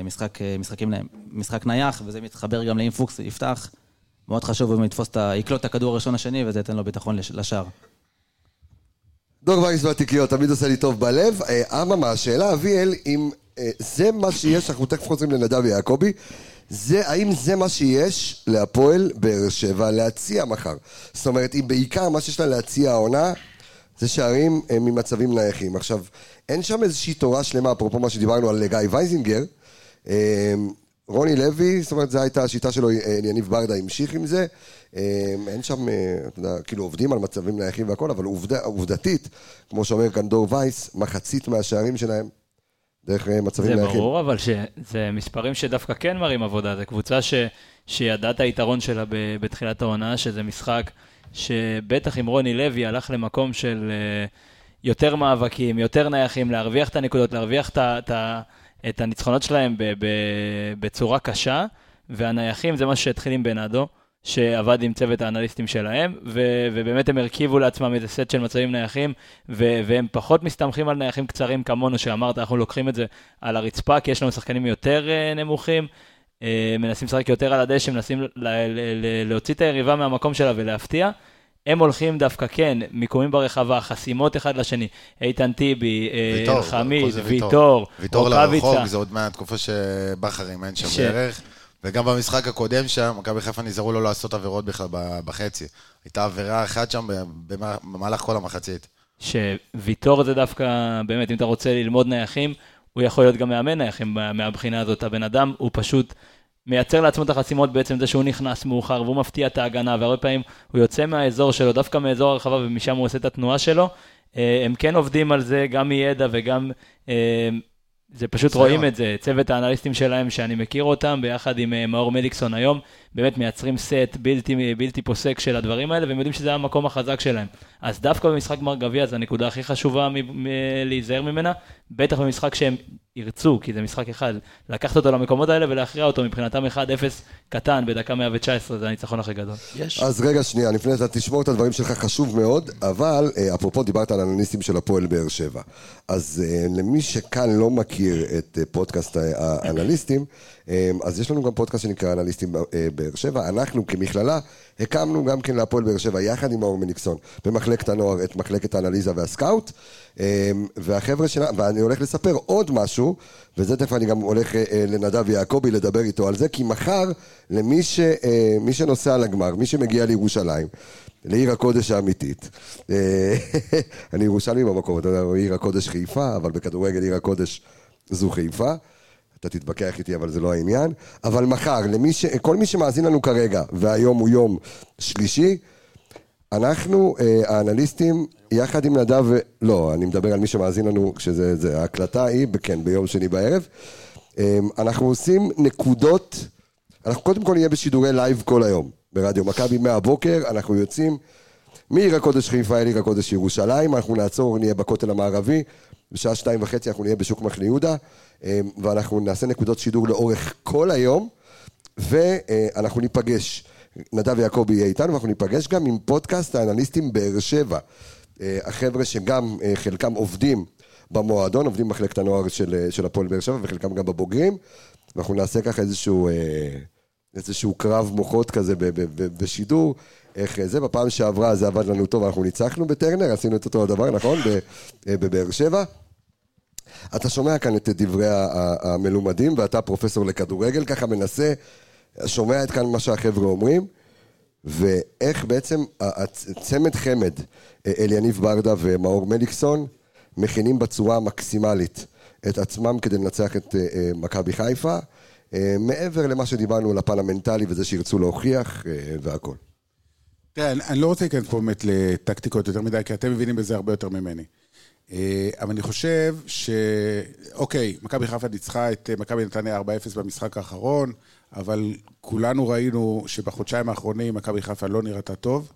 משחק, אה, משחקים, משחק נייח, וזה מתחבר גם לאם פוקס יפתח. מאוד חשוב אם יתפוס את ה... יקלוט את הכדור הראשון השני, וזה ייתן לו ביטחון לש- לשער. דור וייס והתיקיות, תמיד עושה לי טוב בלב. אה, אממה, השאלה, אביאל, אם אה, זה מה שיש, אנחנו תכף חוזרים לנדב ויעקבי, זה, האם זה מה שיש להפועל באר שבע להציע מחר? זאת אומרת, אם בעיקר מה שיש לה להציע העונה, זה שערים אה, ממצבים נייחים. עכשיו, אין שם איזושהי תורה שלמה, אפרופו מה שדיברנו על גיא וייזינגר. אה, רוני לוי, זאת אומרת, זו הייתה השיטה שלו, אה, יניב ברדה המשיך עם זה. אין שם, אתה יודע, כאילו עובדים על מצבים נייחים והכל, אבל עובד, עובדתית, כמו שאומר כאן דור וייס, מחצית מהשערים שלהם דרך מצבים זה נייחים. ברור, אבל שזה מספרים שדווקא כן מראים עבודה. זו קבוצה ש, שידעה את היתרון שלה ב, בתחילת העונה, שזה משחק שבטח אם רוני לוי הלך למקום של אה, יותר מאבקים, יותר נייחים, להרוויח את הנקודות, להרוויח את, את, את הניצחונות שלהם ב, ב, בצורה קשה, והנייחים זה משהו שהתחיל עם בנאדו. שעבד עם צוות האנליסטים שלהם, ו- ובאמת הם הרכיבו לעצמם איזה סט של מצבים נייחים, ו- והם פחות מסתמכים על נייחים קצרים כמונו, שאמרת, אנחנו לוקחים את זה על הרצפה, כי יש לנו שחקנים יותר uh, נמוכים, uh, מנסים לשחק יותר על הדשא, מנסים ל- ל- ל- להוציא את היריבה מהמקום שלה ולהפתיע. הם הולכים דווקא, כן, מיקומים ברחבה, חסימות אחד לשני, איתן טיבי, אה, ויטור, אלחמיד, ויטור, ויטור רוקאביצה. לרחוב, זה עוד מהתקופה שבכר אימן שם בערך. וגם במשחק הקודם שם, מכבי חיפה נזהרו לא לעשות עבירות בכלל בחצי. הייתה עבירה אחת שם במ- במהלך כל המחצית. שוויטור זה דווקא, באמת, אם אתה רוצה ללמוד נייחים, הוא יכול להיות גם מאמן נייחים מה- מהבחינה הזאת. הבן אדם, הוא פשוט מייצר לעצמו את החסימות בעצם זה שהוא נכנס מאוחר, והוא מפתיע את ההגנה, והרבה פעמים הוא יוצא מהאזור שלו, דווקא מאזור הרחבה, ומשם הוא עושה את התנועה שלו. אה, הם כן עובדים על זה, גם מידע וגם... זה פשוט. רואים את זה, צוות האנליסטים שלהם שאני מכיר אותם, ביחד עם אה, מאור מדיקסון היום, באמת מייצרים סט בלתי, בלתי פוסק של הדברים האלה, והם יודעים שזה המקום החזק שלהם. אז דווקא במשחק גמר גביע זו הנקודה הכי חשובה מ- מ- להיזהר ממנה, בטח במשחק שהם ירצו, כי זה משחק אחד, לקחת אותו למקומות האלה ולהכריע אותו מבחינתם 1-0 קטן בדקה 119, זה הניצחון הכי גדול. יש. אז רגע, שנייה, לפני זה תשמור את הדברים שלך, חשוב מאוד, אבל אה, אפרופו דיברת על אנליסטים של הפועל באר שבע. אז אה, למי שכאן לא מכיר את אה, פודקאסט האנליסטים, אז יש לנו גם פודקאסט שנקרא אנליסטים באר שבע. אנחנו כמכללה הקמנו גם כן להפועל באר שבע, יחד עם מאור מניקסון, במחלקת הנוער, את מחלקת האנליזה והסקאוט. אה, והחבר'ה שלנו, ואני הולך לספר עוד משהו, וזה תכף אני גם הולך אה, אה, לנדב יעקבי לדבר איתו על זה, כי מחר, למי ש, אה, מי שנוסע לגמר, מי שמגיע לירושלים, לעיר הקודש האמיתית. אני ירושלמי במקום, אתה יודע, עיר הקודש חיפה, אבל בכדורגל עיר הקודש זו חיפה. אתה תתווכח איתי, אבל זה לא העניין. אבל מחר, למי ש... כל מי שמאזין לנו כרגע, והיום הוא יום שלישי, אנחנו, אה, האנליסטים, יחד עם נדב. לא, אני מדבר על מי שמאזין לנו, כשזה, זה, ההקלטה היא, כן, ביום שני בערב. אה, אנחנו עושים נקודות, אנחנו קודם כל נהיה בשידורי לייב כל היום, ברדיו מכבי מהבוקר, אנחנו יוצאים מעיר הקודש חיפה אל עיר הקודש ירושלים, אנחנו נעצור, נהיה בכותל המערבי, בשעה שתיים וחצי אנחנו נהיה בשוק מחנה יהודה, אה, ואנחנו נעשה נקודות שידור לאורך כל היום, ואנחנו ניפגש. נדב יעקבי יהיה איתנו, ואנחנו ניפגש גם עם פודקאסט האנליסטים באר שבע. אה, החבר'ה שגם אה, חלקם עובדים במועדון, עובדים במחלקת הנוער של, אה, של הפועל באר שבע, וחלקם גם בבוגרים. ואנחנו נעשה ככה איזשהו, איזשהו קרב מוחות כזה בשידור. איך זה, בפעם שעברה זה עבד לנו טוב, אנחנו ניצחנו בטרנר, עשינו את אותו הדבר, נכון? בבאר שבע. אתה שומע כאן את דברי המלומדים, ואתה פרופסור לכדורגל, ככה מנסה, שומע את כאן מה שהחבר'ה אומרים, ואיך בעצם הצמד חמד, אה, אליניב ברדה ומאור מליקסון, מכינים בצורה המקסימלית את עצמם כדי לנצח את אה, אה, מכבי חיפה, מעבר למה שדיברנו על הפן המנטלי וזה שירצו להוכיח והכל. תראה, אני- אני לא רוצה להיכנס פה באמת לטקטיקות יותר מדי, כי אתם מבינים בזה הרבה יותר ממני. אבל אני חושב ש... אוקיי, מכבי חיפה ניצחה את מכבי נתניה 4-0 במשחק האחרון, אבל כולנו ראינו שבחודשיים האחרונים מכבי חיפה לא נראתה טוב.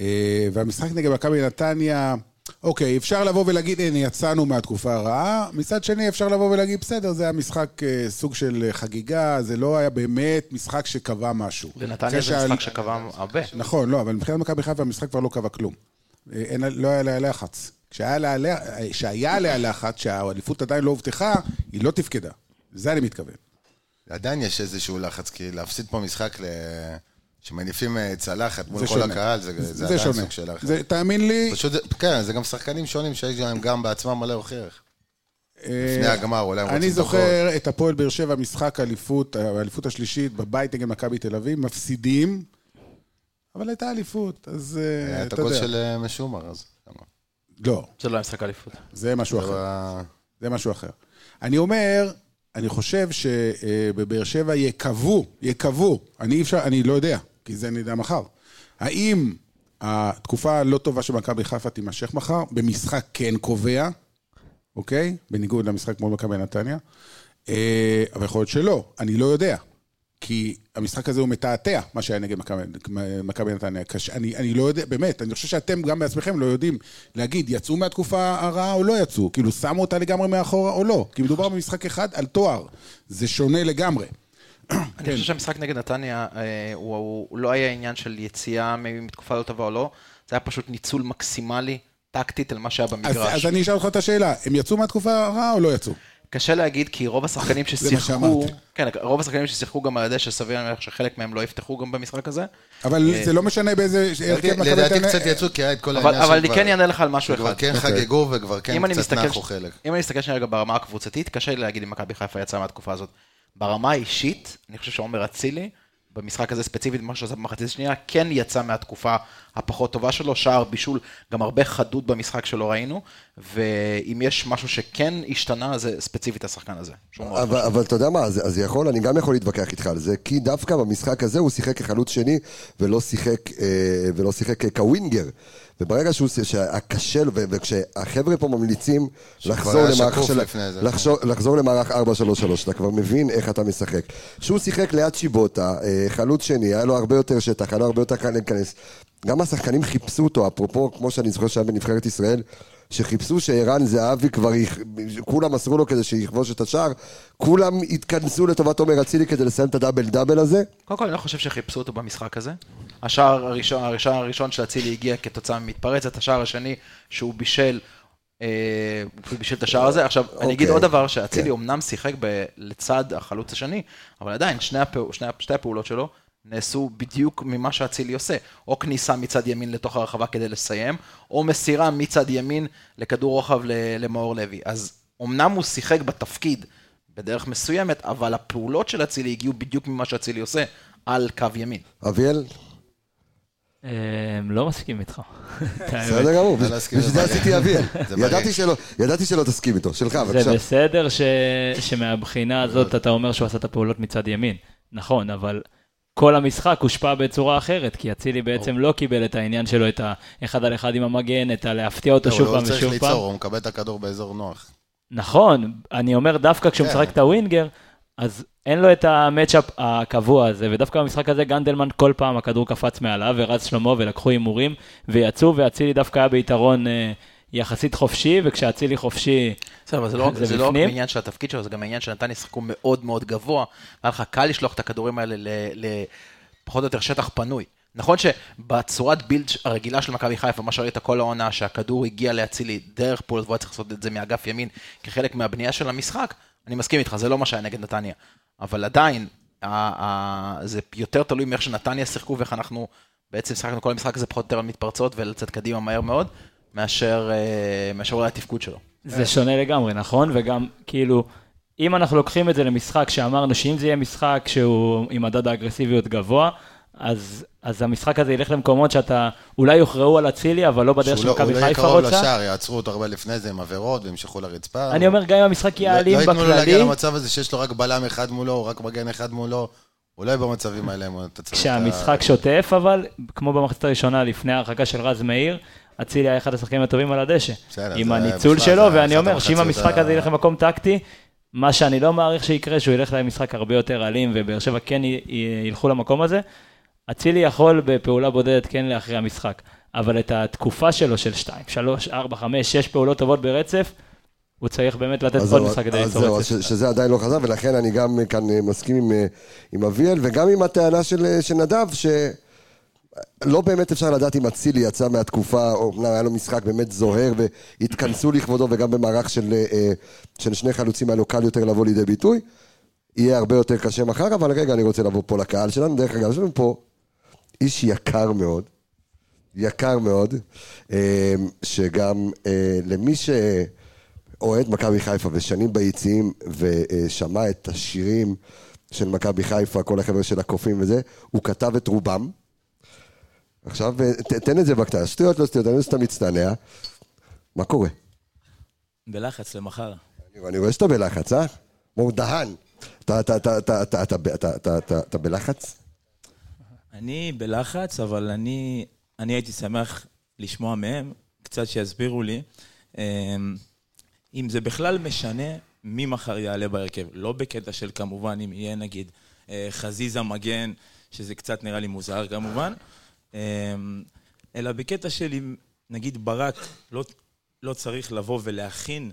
אה, והמשחק נגד מכבי נתניה, אוקיי, אפשר לבוא ולהגיד, הנה, יצאנו מהתקופה הרעה. מצד שני, אפשר לבוא ולהגיד, בסדר, זה היה משחק אה, סוג של חגיגה, זה לא היה באמת משחק שקבע משהו. לנתניה אחרי זה משחק שקבע הרבה. נכון, לא, אבל מבחינת מכבי חיפה המשחק כבר לא קבע כלום. אה, אין, לא היה עליה לחץ. כשהיה עליה, כשהיה עליה לחץ, שהאליפות עדיין לא הובטחה, היא לא תפקדה. לזה אני מתכוון. עדיין יש איזשהו לחץ, כי להפסיד פה משחק ל... שמניפים אה, צלחת מול זה כל שונה. הקהל, זה, זה, זה עדיין שונה. סוג של לחץ. זה, תאמין לי, פשוט, כן, זה גם שחקנים שונים שיש להם גם בעצמם מלא הוכיח. אה, לפני הגמר, אולי הם אני רוצים זוכר את הפועל באר שבע, משחק אליפות, האליפות השלישית, בבית נגד מכבי תל אביב, מפסידים, אבל הייתה אליפות, אז אה, היה את אתה הגול יודע. של אה, משומר, אז... לא, זה לא היה משחק אליפות. זה משהו אחר. ב- זה משהו אחר. אני אומר, אני חושב שבבאר שבע יקוו, יקוו, אני אפשר, אני לא יודע, כי זה יודע מחר. האם התקופה הלא טובה של מכבי חיפה תימשך מחר, במשחק כן קובע, אוקיי? בניגוד למשחק מול מכבי נתניה. אה, אבל יכול להיות שלא, אני לא יודע. כי המשחק הזה הוא מתעתע, מה שהיה נגד מכבי- נתניה. אני, אני לא יודע, באמת, אני חושב שאתם גם בעצמכם לא יודעים להגיד, יצאו מהתקופה הרעה או לא יצאו? כאילו, שמו אותה לגמרי מאחורה או לא? כי מדובר במשחק אחד על תואר. זה שונה לגמרי. אני. חושב שהמשחק נגד נתניה, אה, הוא, הוא, לא היה עניין של יציאה מתקופה לא טובה או לא, זה היה פשוט ניצול מקסימלי, טקטית, על מה שהיה אז, במגרש. אז אני אשאל אותך את השאלה, הם יצאו מהתקופה הרעה או לא יצאו? קשה להגיד, כי רוב השחקנים ששיחקו. כן, רוב השחקנים ששיחקו גם על ידי שסביר להניח שחלק מהם לא יפתחו גם במשחק הזה. אבל אה, זה לא משנה באיזה הרכב מכבי לדעתי נתניה- קצת יצאו, כי היה את כל אבל, העניין אבל אני שכבר- כן אענה לך על משהו שכבר אחד. כן חגגו וכבר כן אם אני קצת נחו חלק. אם אני מסתכל שנייה ברמה הקבוצתית, קשה לי להגיד אם מכבי חיפה יצאה מהתקופה הזאת. ברמה האישית, אני חושב שעומר אצילי, במשחק הזה ספציפית, מה שעשה במחצית השנייה, כן יצא מהתקופה הפחות טובה שלו, שער בישול, גם הרבה חדות במשחק שלא ראינו, ואם יש משהו שכן השתנה, זה ספציפית השחקן הזה. אבל, אבל אתה יודע מה, אז, אז יכול, אני גם יכול להתווכח איתך על זה, כי דווקא במשחק הזה הוא שיחק כחלוץ שני ולא שיחק, אה, ולא שיחק אה, כווינגר. וברגע שהוא, שהיה קשה לו, וכשהחבר'ה פה ממליצים לחזור היה למערך של... לחזור, לחזור למערך 4-3-3, אתה כבר מבין איך אתה משחק. שהוא שיחק ליד שיבוטה, אה, חלוץ שני, היה לו הרבה יותר שטח, היה לו הרבה יותר קל להיכנס. גם השחקנים חיפשו אותו, אפרופו, כמו שאני זוכר שהיה בנבחרת ישראל, שחיפשו שערן זהבי כבר, יכ- כולם מסרו לו כדי שיכבוש את השער, כולם התכנסו לטובת עומר אצילי כדי לסיים את הדאבל דאבל הזה. קודם כל, אני לא חושב שחיפשו אותו במשחק הזה. השער הראשון, הראשון, הראשון של אצילי הגיע כתוצאה ממתפרצת, השער השני שהוא בישל, אה, הוא בישל את השער הזה. עכשיו, אני אגיד אוקיי. עוד דבר, שאצילי כן. אומנם שיחק ב- לצד החלוץ השני, אבל עדיין, שני הפעול, שני, שתי הפעולות שלו נעשו בדיוק ממה שאצילי עושה. או כניסה מצד ימין לתוך הרחבה כדי לסיים, או מסירה מצד ימין לכדור רוחב למאור לוי. אז אמנם הוא שיחק בתפקיד בדרך מסוימת, אבל הפעולות של אצילי הגיעו בדיוק ממה שאצילי עושה על קו ימין. אביאל? אה, לא מסכים איתך. בסדר גמור, לא בשביל זה עשיתי בריא. ידעתי שלא- ידעתי שלא תסכים איתו, שלך, בבקשה. זה בסדר. שמהבחינה הזאת אתה אומר שהוא עשה את הפעולות מצד ימין. נכון, אבל כל המשחק הושפע בצורה אחרת, כי אצילי בעצם לא קיבל את העניין שלו, את האחד על אחד עם המגן, את הלהפתיע אותו הוא שוב לא פעם צריך ושוב ליצור, פעם. הוא מקבל את הכדור באזור נוח. נכון, אני אומר דווקא כשהוא כן. משחק את הווינגר, אז אין לו את המצ'אפ הקבוע הזה, ודווקא במשחק הזה גנדלמן כל פעם הכדור קפץ מעליו, ורז שלמה ולקחו הימורים, ויצאו, ואצילי דווקא היה ביתרון אה, יחסית חופשי, וכשאצילי חופשי, בסדר, זה לא, זה זה לא רק בפנים? העניין של התפקיד שלו, זה גם העניין שנתניה שיחקו מאוד מאוד גבוה, היה לך קל לשלוח את הכדורים האלה לפחות או יותר שטח פנוי. נכון שבצורת בילד הרגילה של מכבי חיפה, מה שראית כל העונה, שהכדור הגיע לאצילי דרך פולט, והוא היה צריך לעשות את זה מאגף ימין כחלק מהבנייה של המשחק, אני מסכים איתך, זה לא מה שהיה נגד נתניה. אבל עדיין, ה- ה- זה יותר תלוי מאיך שנתניה שיחקו ואיך אנחנו בעצם שיחקנו כל המשחק הזה פחות יותר על מתפרצות ולצאת קדימה מהר מאוד, מאשר אה, מאשר אולי התפקוד שלו. זה שונה לגמרי, נכון? וגם, כאילו, אם אנחנו לוקחים את זה למשחק שאמרנו שאם זה יהיה משחק שהוא עם מדד האגרסיביות גבוה, אז, אז המשחק הזה ילך למקומות שאתה, אולי יוכרעו על אצילי, אבל לא בדרך שהוא לא- שמכבי הוא לא יהיה חיפה קרוב רוצה. לשער, יעצרו אותו הרבה לפני זה עם עבירות וימשכו לרצפה. אני אומר, גם אם המשחק יהיה לא- אלים לא ייתנו לו להגיע בכללי, למצב הזה שיש לו רק בלם אחד מולו, או רק מגן אחד מולו. אולי במצבים האלה אתה צריך... כשהמשחק שוטף, אבל, כמו במחצית הראשונה לפני ההרחקה של רז מאיר, אצילי היה אחד השחקנים הטובים על הדשא. עם הניצול שלו, ואני אומר שאם המשחק הזה ילך למקום טקטי, מה שאני לא מעריך שיקרה, שהוא ילך למשחק הרבה יותר אלים, ובאר שבע כן ילכו למקום הזה, אצילי יכול בפעולה בודדת כן להכריע משחק. אבל את התקופה שלו של 2, 3, 4, 5, 6 פעולות טובות ברצף, הוא צריך באמת לתת עוד זהו, משחק כדי ליצור זהו, רצף. אז ש- שזה עדיין לא חזר, ולכן אני גם כאן אה, מסכים עם, אה, עם אביאל, וגם עם הטענה של, אה, של נדב, שלא באמת אפשר לדעת אם אצילי יצא מהתקופה, או אומנם היה לו משחק באמת זוהר, והתכנסו לכבודו, וגם במערך של, של שני חלוצים היה לו קל יותר לבוא לידי ביטוי. יהיה הרבה יותר קשה מחר, אבל רגע, אני רוצה לבוא פה לקהל שלנו. דרך אגב, יש לנו פה איש יקר מאוד, יקר מאוד, אה, שגם אה, למי שאוהד מכבי חיפה ושנים ביציעים ושמע את השירים של מכבי חיפה, כל החבר'ה של הקופים וזה, הוא כתב את רובם. עכשיו, אה, ת- תן את זה בקטנה, שטויות לא שטויות, אני שאתה מצטנע. מה קורה? בלחץ למחר. אני- אני רואה שאתה בלחץ, אה? כמו דהן. אתה- אתה- אתה- אתה- אתה- אתה- אתה- אתה- אתה- אתה בלחץ? אני בלחץ, אבל אני, אני הייתי שמח לשמוע מהם, קצת שיסבירו לי, אמ, אם זה בכלל משנה מי מחר יעלה בהרכב. לא בקטע של כמובן, אם יהיה נגיד אה, חזיזה מגן, שזה קצת נראה לי מוזר כמובן, אמ, אלא בקטע של אם נגיד ברק לא, לא צריך לבוא ולהכין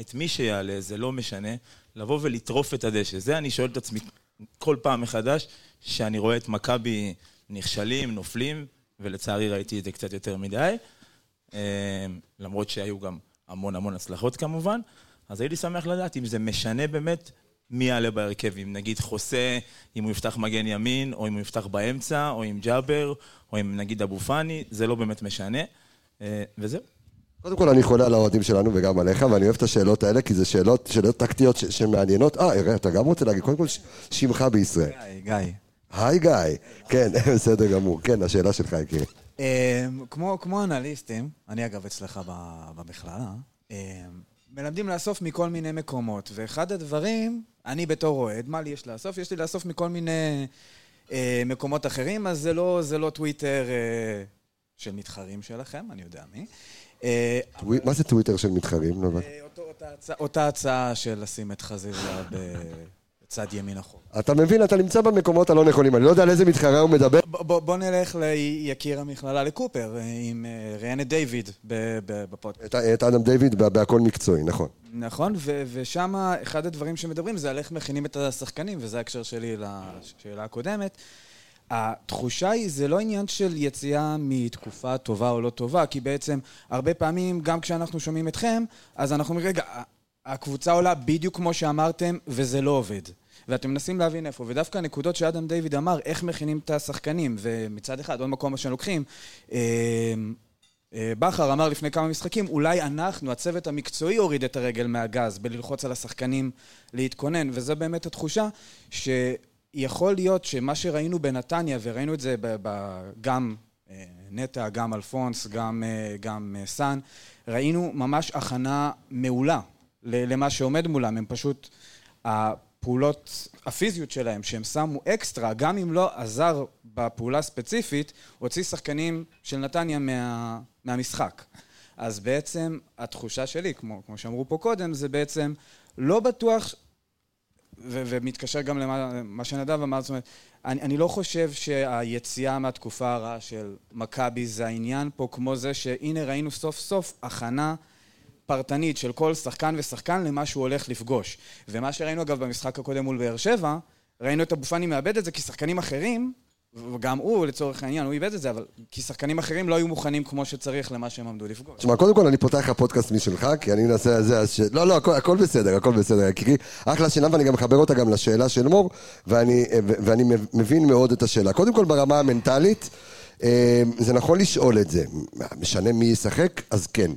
את מי שיעלה, זה לא משנה, לבוא ולטרוף את הדשא. זה אני שואל את עצמי כל פעם מחדש, שאני רואה את מכבי נכשלים, נופלים, ולצערי ראיתי את זה קצת יותר מדי, אה, למרות שהיו גם המון המון הצלחות כמובן, אז הייתי שמח לדעת אם זה משנה באמת מי יעלה בהרכב, אם נגיד חוסה, אם הוא יפתח מגן ימין, או אם הוא יפתח באמצע, או עם ג'אבר, או עם נגיד אבו פאני, זה לא באמת משנה, אה, וזהו. קודם כל אני חולה על האוהדים שלנו וגם עליך, ואני אוהב את השאלות האלה, כי זה שאלות, שאלות טקטיות ש- שמעניינות. אה, אראה, אתה גם רוצה להגיד, קודם כל ש- שמך בישראל. גיא. היי גיא. כן, בסדר גמור. כן, השאלה שלך, יקירי. אה, כמו, כמו אנליסטים, אני אגב אצלך ב- במכללה, אה, מלמדים לאסוף מכל מיני מקומות, ואחד הדברים, אני בתור אוהד, מה לי יש לאסוף? יש לי לאסוף מכל מיני אה, מקומות אחרים, אז זה לא, זה לא טוויטר אה, של מתחרים שלכם, אני יודע מי. אה, מה זה טוויטר של מתחרים? לא. אותה הצעה- אותה הצעה של לשים את חזיזה בצד ימין החור. אתה מבין, אתה נמצא במקומות הלא נכונים, אני לא יודע על איזה מתחרה הוא מדבר. ב- בוא, בוא נלך ליקיר המכללה לקופר, עם אה, ראיין את דיוויד בפודקאסט. את- אדם דיוויד בה- בהכל מקצועי, נכון. נכון, ו- ושם אחד הדברים שמדברים זה על איך מכינים את השחקנים, וזה ההקשר שלי לשאלה הקודמת. התחושה היא, זה לא עניין של יציאה מתקופה טובה או לא טובה, כי בעצם הרבה פעמים, גם כשאנחנו שומעים אתכם, אז אנחנו אומרים, רגע, הקבוצה עולה בדיוק כמו שאמרתם, וזה לא עובד. ואתם מנסים להבין איפה, ודווקא הנקודות שאדם דיוויד אמר, איך מכינים את השחקנים, ומצד אחד, עוד מקום שהם לוקחים, אה, אה, בכר אמר לפני כמה משחקים, אולי אנחנו, הצוות המקצועי, הוריד את הרגל מהגז בללחוץ על השחקנים להתכונן, וזו באמת התחושה שיכול להיות שמה שראינו בנתניה, וראינו את זה גם אה, נטע, גם אלפונס, גם, גם סאן, ראינו ממש הכנה מעולה למה שעומד מולם. הם פשוט, הפעולות הפיזיות שלהם, שהם שמו אקסטרה, גם אם לא עזר בפעולה הספציפית, הוציא שחקנים של נתניה מה, מהמשחק. אז בעצם התחושה שלי, כמו, כמו שאמרו פה קודם, זה בעצם לא בטוח ו- ומתקשר גם למה מה שנדב אמר, זאת אומרת, אני, אני לא חושב שהיציאה מהתקופה הרעה של מכבי זה העניין פה, כמו זה שהנה ראינו סוף סוף הכנה פרטנית של כל שחקן ושחקן למה שהוא הולך לפגוש. ומה שראינו אגב במשחק הקודם מול באר שבע, ראינו את אבו פאני מאבד את זה כי שחקנים אחרים, וגם הוא לצורך העניין, הוא איבד את זה, אבל כי שחקנים אחרים לא היו מוכנים כמו שצריך למה שהם עמדו לפגוש. תשמע, קודם כל אני פותח לך פודקאסט משלך, כי אני מנסה זה, אז ש... לא, לא, הכל, הכל בסדר, הכל בסדר, יקירי. אחלה שאלה, ואני גם מחבר אותה גם לשאלה של מור, ואני, ואני מבין מאוד את השאלה. קודם כל, ברמה המנטלית, זה נכון לשאול את זה. משנה מי ישחק? אז כן,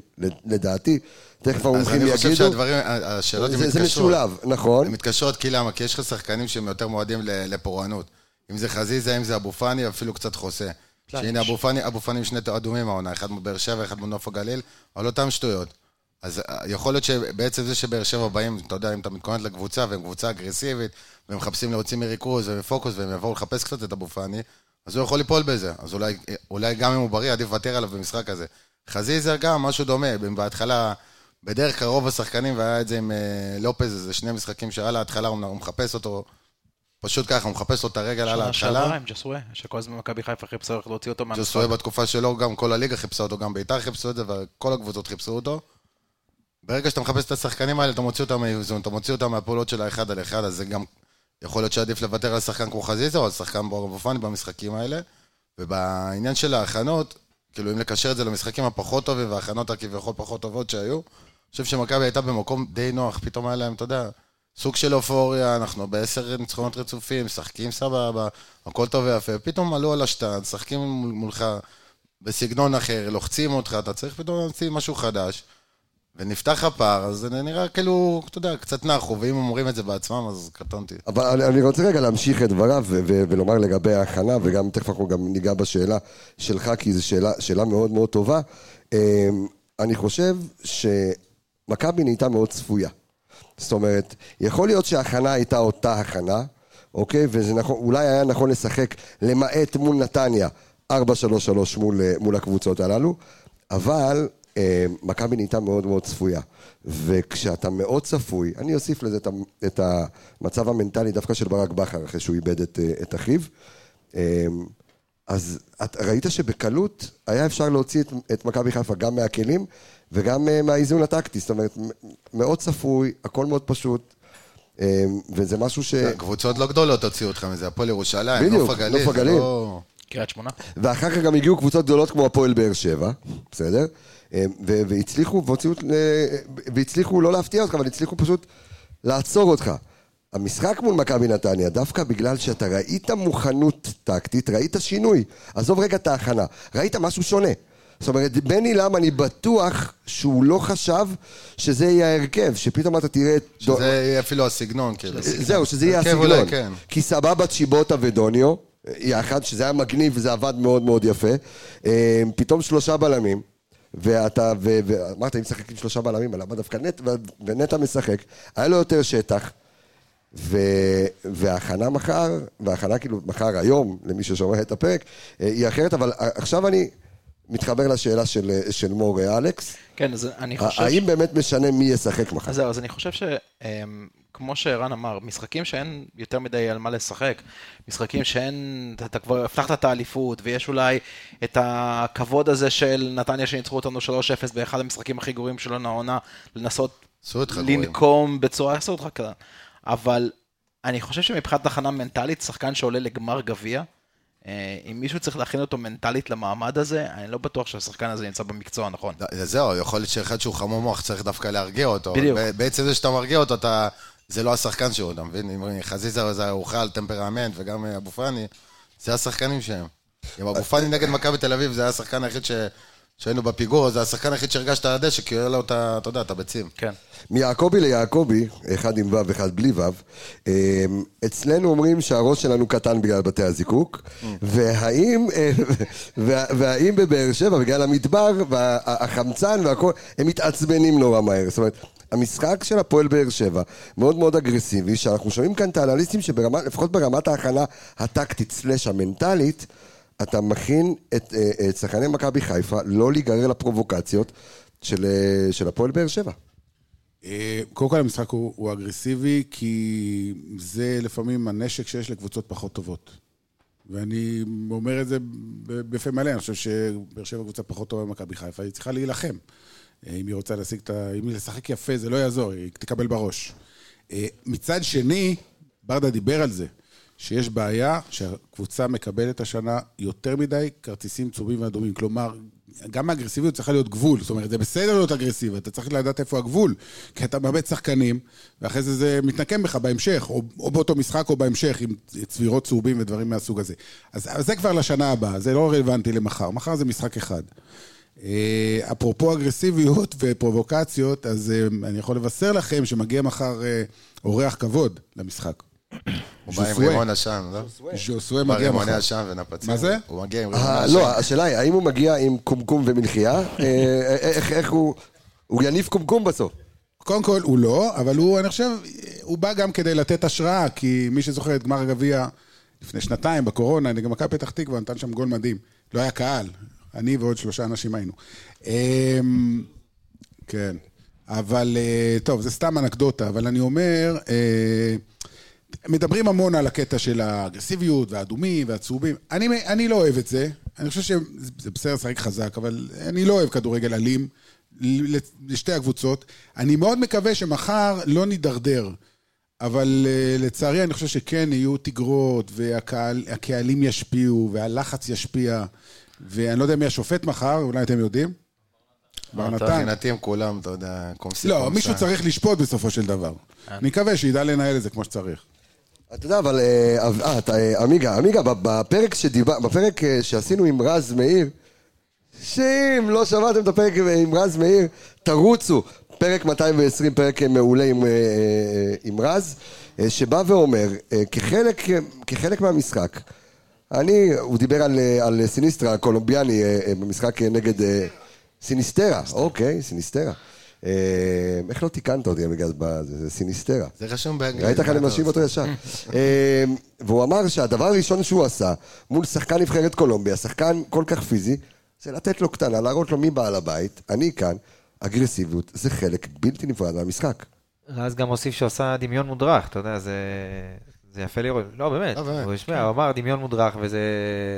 לדעתי. תכף המומחים יגידו. אז אני חושב שהדברים, השאלות הן מתקשרות. זה משולב, נכון. הן מתקשרות כי למה? כי יש לך שחקנים שהם יותר מועדים לפורענות. אם זה חזיזה, אם זה אבו פאני, אפילו קצת חוסה. שהנה אבו פאני, אבו פאני עם שני אדומים העונה, אחד מבאר שבע, אחד מנוף הגליל, על אותם שטויות. אז אה, יכול להיות שבעצם זה שבאר שבע באים, אתה יודע, אם אתה מתכונן לקבוצה, והם קבוצה אגרסיבית, והם מחפשים להוציא מריכוז ומפוקוס, והם יבואו לחפש קצת את אבו פאני, אז הוא יכול ליפול בזה. אז אולי, אולי גם אם הוא בריא, עדיף לוותר עליו במשחק הזה. חזיזה גם, משהו דומה. בהתחלה, בדרך כלל רוב השחקנים, והיה את זה עם אה, לופז, איזה שני משחקים שעל ההתחלה, הוא מחפש אותו, פשוט ככה, הוא מחפש לו את הרגל על שנה ההתחלה. שעברה עם ג'סווה, שכל הזמן מכבי חיפה חיפשו איך להוציא אותו מהמשחק. ג'וסוי בתקופה שלו, גם כל הליגה חיפשה אותו, גם ביתר חיפשו את זה, וכל הקבוצות חיפשו אותו. ברגע שאתה מחפש את השחקנים האלה, אתה מוציא אותם מאיזון, אתה מוציא אותם מהפעולות של האחד על אחד, אז זה גם יכול להיות שעדיף לוותר על שחקן כמו חזיזה, או על שחקן כמו פאני במשחקים האלה. ובעניין של ההכנות, כאילו אם לקשר את זה למשחקים הפחות טובים וההכנות הכביכול פחות טובות שהיו, אני חושב שמכבי הייתה במקום די נוח, פתאום היה להם, אתה יודע, סוג של אופוריה, אנחנו בעשר ניצחונות רצופים, משחקים סבבה, הכל טוב ויפה, פתאום עלו על השטן, משחקים מול- מולך בסגנון אחר, לוחצים אותך, אתה צריך פתאום להמציא משהו חדש, ונפתח הפער, אז זה נראה כאילו, אתה יודע, קצת נחו, ואם אומרים את זה בעצמם, אז קטונתי. אבל אני- אני רוצה רגע להמשיך את דבריו ו- ו- ולומר לגבי ההכנה, וגם תכף אנחנו גם ניגע בשאלה שלך, כי זו שאלה, שאלה מאוד מאוד טובה. אמ, אני חושב שמכבי נהייתה מאוד צפויה. זאת אומרת, יכול להיות שההכנה הייתה אותה הכנה, אוקיי? וזה נכון, אולי היה נכון לשחק למעט מול נתניה 4-3-3 מול, אה, מול הקבוצות הללו, אבל מכבי נהייתה מאוד מאוד צפויה. וכשאתה מאוד צפוי, אני אוסיף לזה את, המצב המנטלי דווקא של ברק בכר, אחרי שהוא איבד את, אה, את אחיו. אה, אז את ראית שבקלות היה אפשר להוציא את, את מכבי חיפה גם מהכלים וגם אה, מהאיזון הטקטי, זאת אומרת, מאוד צפוי, הכל מאוד פשוט, אה, וזה משהו ש... קבוצות לא גדולות הוציאו אותך מזה, הפועל ירושלים, בדיוק, נוף הגליל. נוף הגליל. לא- קריית שמונה. ואחר כך גם הגיעו קבוצות גדולות כמו הפועל באר שבע, בסדר? אה, והצליחו, והוציאו, אה, והצליחו לא להפתיע אותך, אבל הצליחו פשוט לעצור אותך. המשחק מול מכבי נתניה, דווקא בגלל שאתה ראית מוכנות טקטית, ראית שינוי. עזוב רגע את ההכנה, ראית משהו שונה. זאת אומרת, בני לם, אני בטוח שהוא לא חשב שזה יהיה ההרכב, שפתאום אתה תראה את... דו- שזה יהיה אפילו הסגנון, כאילו. זהו, שזה יהיה הסגנון. אולי, כן. כי סבבה צ'יבוטה ודוניו, יחד, שזה היה מגניב וזה עבד מאוד מאוד יפה. אה, פתאום שלושה בלמים, ואתה, ואמרת, אם משחק עם שלושה בלמים, למה דווקא נט, ונטע משחק, היה לו יותר שטח, ו, וההכנה מחר, וההכנה כאילו מחר היום, למי ששומע את הפרק, אה, היא אחרת, אבל עכשיו אני מתחבר לשאלה של, של מור אה, אלכס. כן, אז אני חושב... האם באמת משנה מי ישחק מחר? אז זהו, אז אני חושב שכמו שערן אמר, משחקים שאין יותר מדי על מה לשחק, משחקים שאין, אתה, כבר הבטחת את האליפות, ויש אולי את הכבוד הזה של נתניה שניצחו אותנו 3-0 באחד המשחקים הכי גרועים שלנו העונה, לנסות. לנקום בצורה, עשו אותך כזה. אבל אני חושב שמבחינת הכנה מנטלית, שחקן שעולה לגמר גביע, אה, אם מישהו צריך להכין אותו מנטלית למעמד הזה, אני לא בטוח שהשחקן הזה נמצא במקצוע הנכון. זהו, יכול להיות שאחד שהוא חמור מוח צריך דווקא להרגיע אותו. בדיוק. בעצם זה שאתה מרגיע אותו, אתה... זה לא השחקן שהוא, אתה מבין? אם חזיזה זה אוכל, טמפרמנט, וגם אבו פאני, זה השחקנים שהם. אם אבו פאני נגד מכבי תל אביב, זה היה השחקן היחיד ש... כשהיינו בפיגור, זה השחקן היחיד שהרגשת על הדשא, כי היה לו את ה... אתה יודע, את הביצים. כן. מיעקבי ליעקבי, אחד עם ו' אחד בלי ו', אמ, אצלנו אומרים שהראש שלנו קטן בגלל בתי הזיקוק, והאם, אה, וה- והאם בבאר שבע, בגלל המדבר והחמצן והכל, הם מתעצבנים נורא מהר. זאת אומרת, המשחק של הפועל באר שבע מאוד מאוד אגרסיבי, שאנחנו שומעים כאן את האנליסטים שלפחות ברמת ההכנה הטקטית סלש המנטלית, אתה מכין את, אה, את שחקני מכבי חיפה לא להיגרר לפרובוקציות של, אה, של הפועל באר שבע. אה, קודם כל המשחק הוא, הוא אגרסיבי, כי זה לפעמים הנשק שיש לקבוצות פחות טובות. ואני אומר את זה בפה מלא, אני חושב שבאר שבע קבוצה פחות טובה ממכבי חיפה, היא צריכה להילחם. אה, אם היא רוצה להשיג את ה... אם היא לשחק יפה, זה לא יעזור, היא תקבל בראש. אה, מצד שני, ברדה דיבר על זה, שיש בעיה שהקבוצה מקבלת השנה יותר מדי כרטיסים צהובים ואדומים. כלומר, גם האגרסיביות צריכה להיות גבול. זאת אומרת, זה בסדר להיות אגרסיבי, אתה צריך לדעת איפה הגבול. כי אתה מאבד שחקנים, ואחרי זה זה מתנקם בך בהמשך, או, או באותו משחק או בהמשך, עם צבירות צהובים ודברים מהסוג הזה. אז, אז זה כבר לשנה הבאה, זה לא רלוונטי למחר. מחר זה משחק אחד. אה, אפרופו אגרסיביות ופרובוקציות, אז אה, אני יכול לבשר לכם שמגיע מחר אה, אורח כבוד למשחק. הוא בא עם. רימון עשן, לא? ז'וסואה בא מגיע רימוני מחר. עשן ונפצים. מה זה? הוא מגיע עם רימוני אה, עשן. לא, השאלה היא, האם הוא מגיע עם קומקום ומלחייה? איך איך הוא... הוא יניף קומקום בסוף. קודם כל, הוא לא, אבל הוא, אני חושב, הוא בא גם כדי לתת השראה, כי מי שזוכר את גמר הגביע לפני שנתיים, בקורונה, נגד מכבי פתח תקווה, נתן שם גול מדהים. לא היה קהל, אני ועוד שלושה אנשים היינו. אמ, כן, אבל, אה, טוב, זה סתם אנקדוטה, אבל אני אומר, אה, מדברים המון על הקטע של האגרסיביות והאדומים והצהובים. אני, אני לא אוהב את זה. אני חושב שזה בסדר לשחק חזק, אבל אני לא אוהב כדורגל אלים לשתי הקבוצות. אני מאוד מקווה שמחר לא נידרדר. אבל אה, לצערי אני חושב שכן יהיו תגרות, והקהלים ישפיעו, והלחץ ישפיע, ואני לא יודע מי השופט מחר, אולי אתם יודעים? בר נתן. מבחינתי הם כולם, אתה יודע, קומסי לא, קומסה. מישהו צריך לשפוט בסופו של דבר. אני מקווה שידע לנהל את זה כמו שצריך. אתה יודע, אבל... אה, אה, אתה, אה, עמיגה, עמיגה, בפרק שדיבר... בפרק אה, שעשינו עם רז מאיר, שאם לא שמעתם את הפרק עם רז מאיר, תרוצו. פרק 220, פרק מעולה עם, עם רז, שבא ואומר, כחלק, כחלק מהמשחק, אני, הוא דיבר על, אה, על סיניסטרה הקולומביאני אה, אה, במשחק נגד... סיניסטרה, אוקיי, סיניסטרה. איך לא תיקנת אותי בגלל זה, זה סיניסטרה. זה רשום באנגלית. ראית איך אני משיב? אותו ישר. והוא אמר שהדבר הראשון שהוא עשה מול שחקן נבחרת קולומביה, שחקן כל כך פיזי, זה לתת לו קטנה, להראות לו מי בעל הבית, אני כאן, אגרסיביות זה חלק בלתי נפרד מהמשחק. רז גם הוסיף שהוא עשה דמיון מודרך, אתה יודע, זה, זה יפה לראות. לא, באמת. לא, באמת. הוא, השמיע, הוא אמר דמיון מודרך, וזה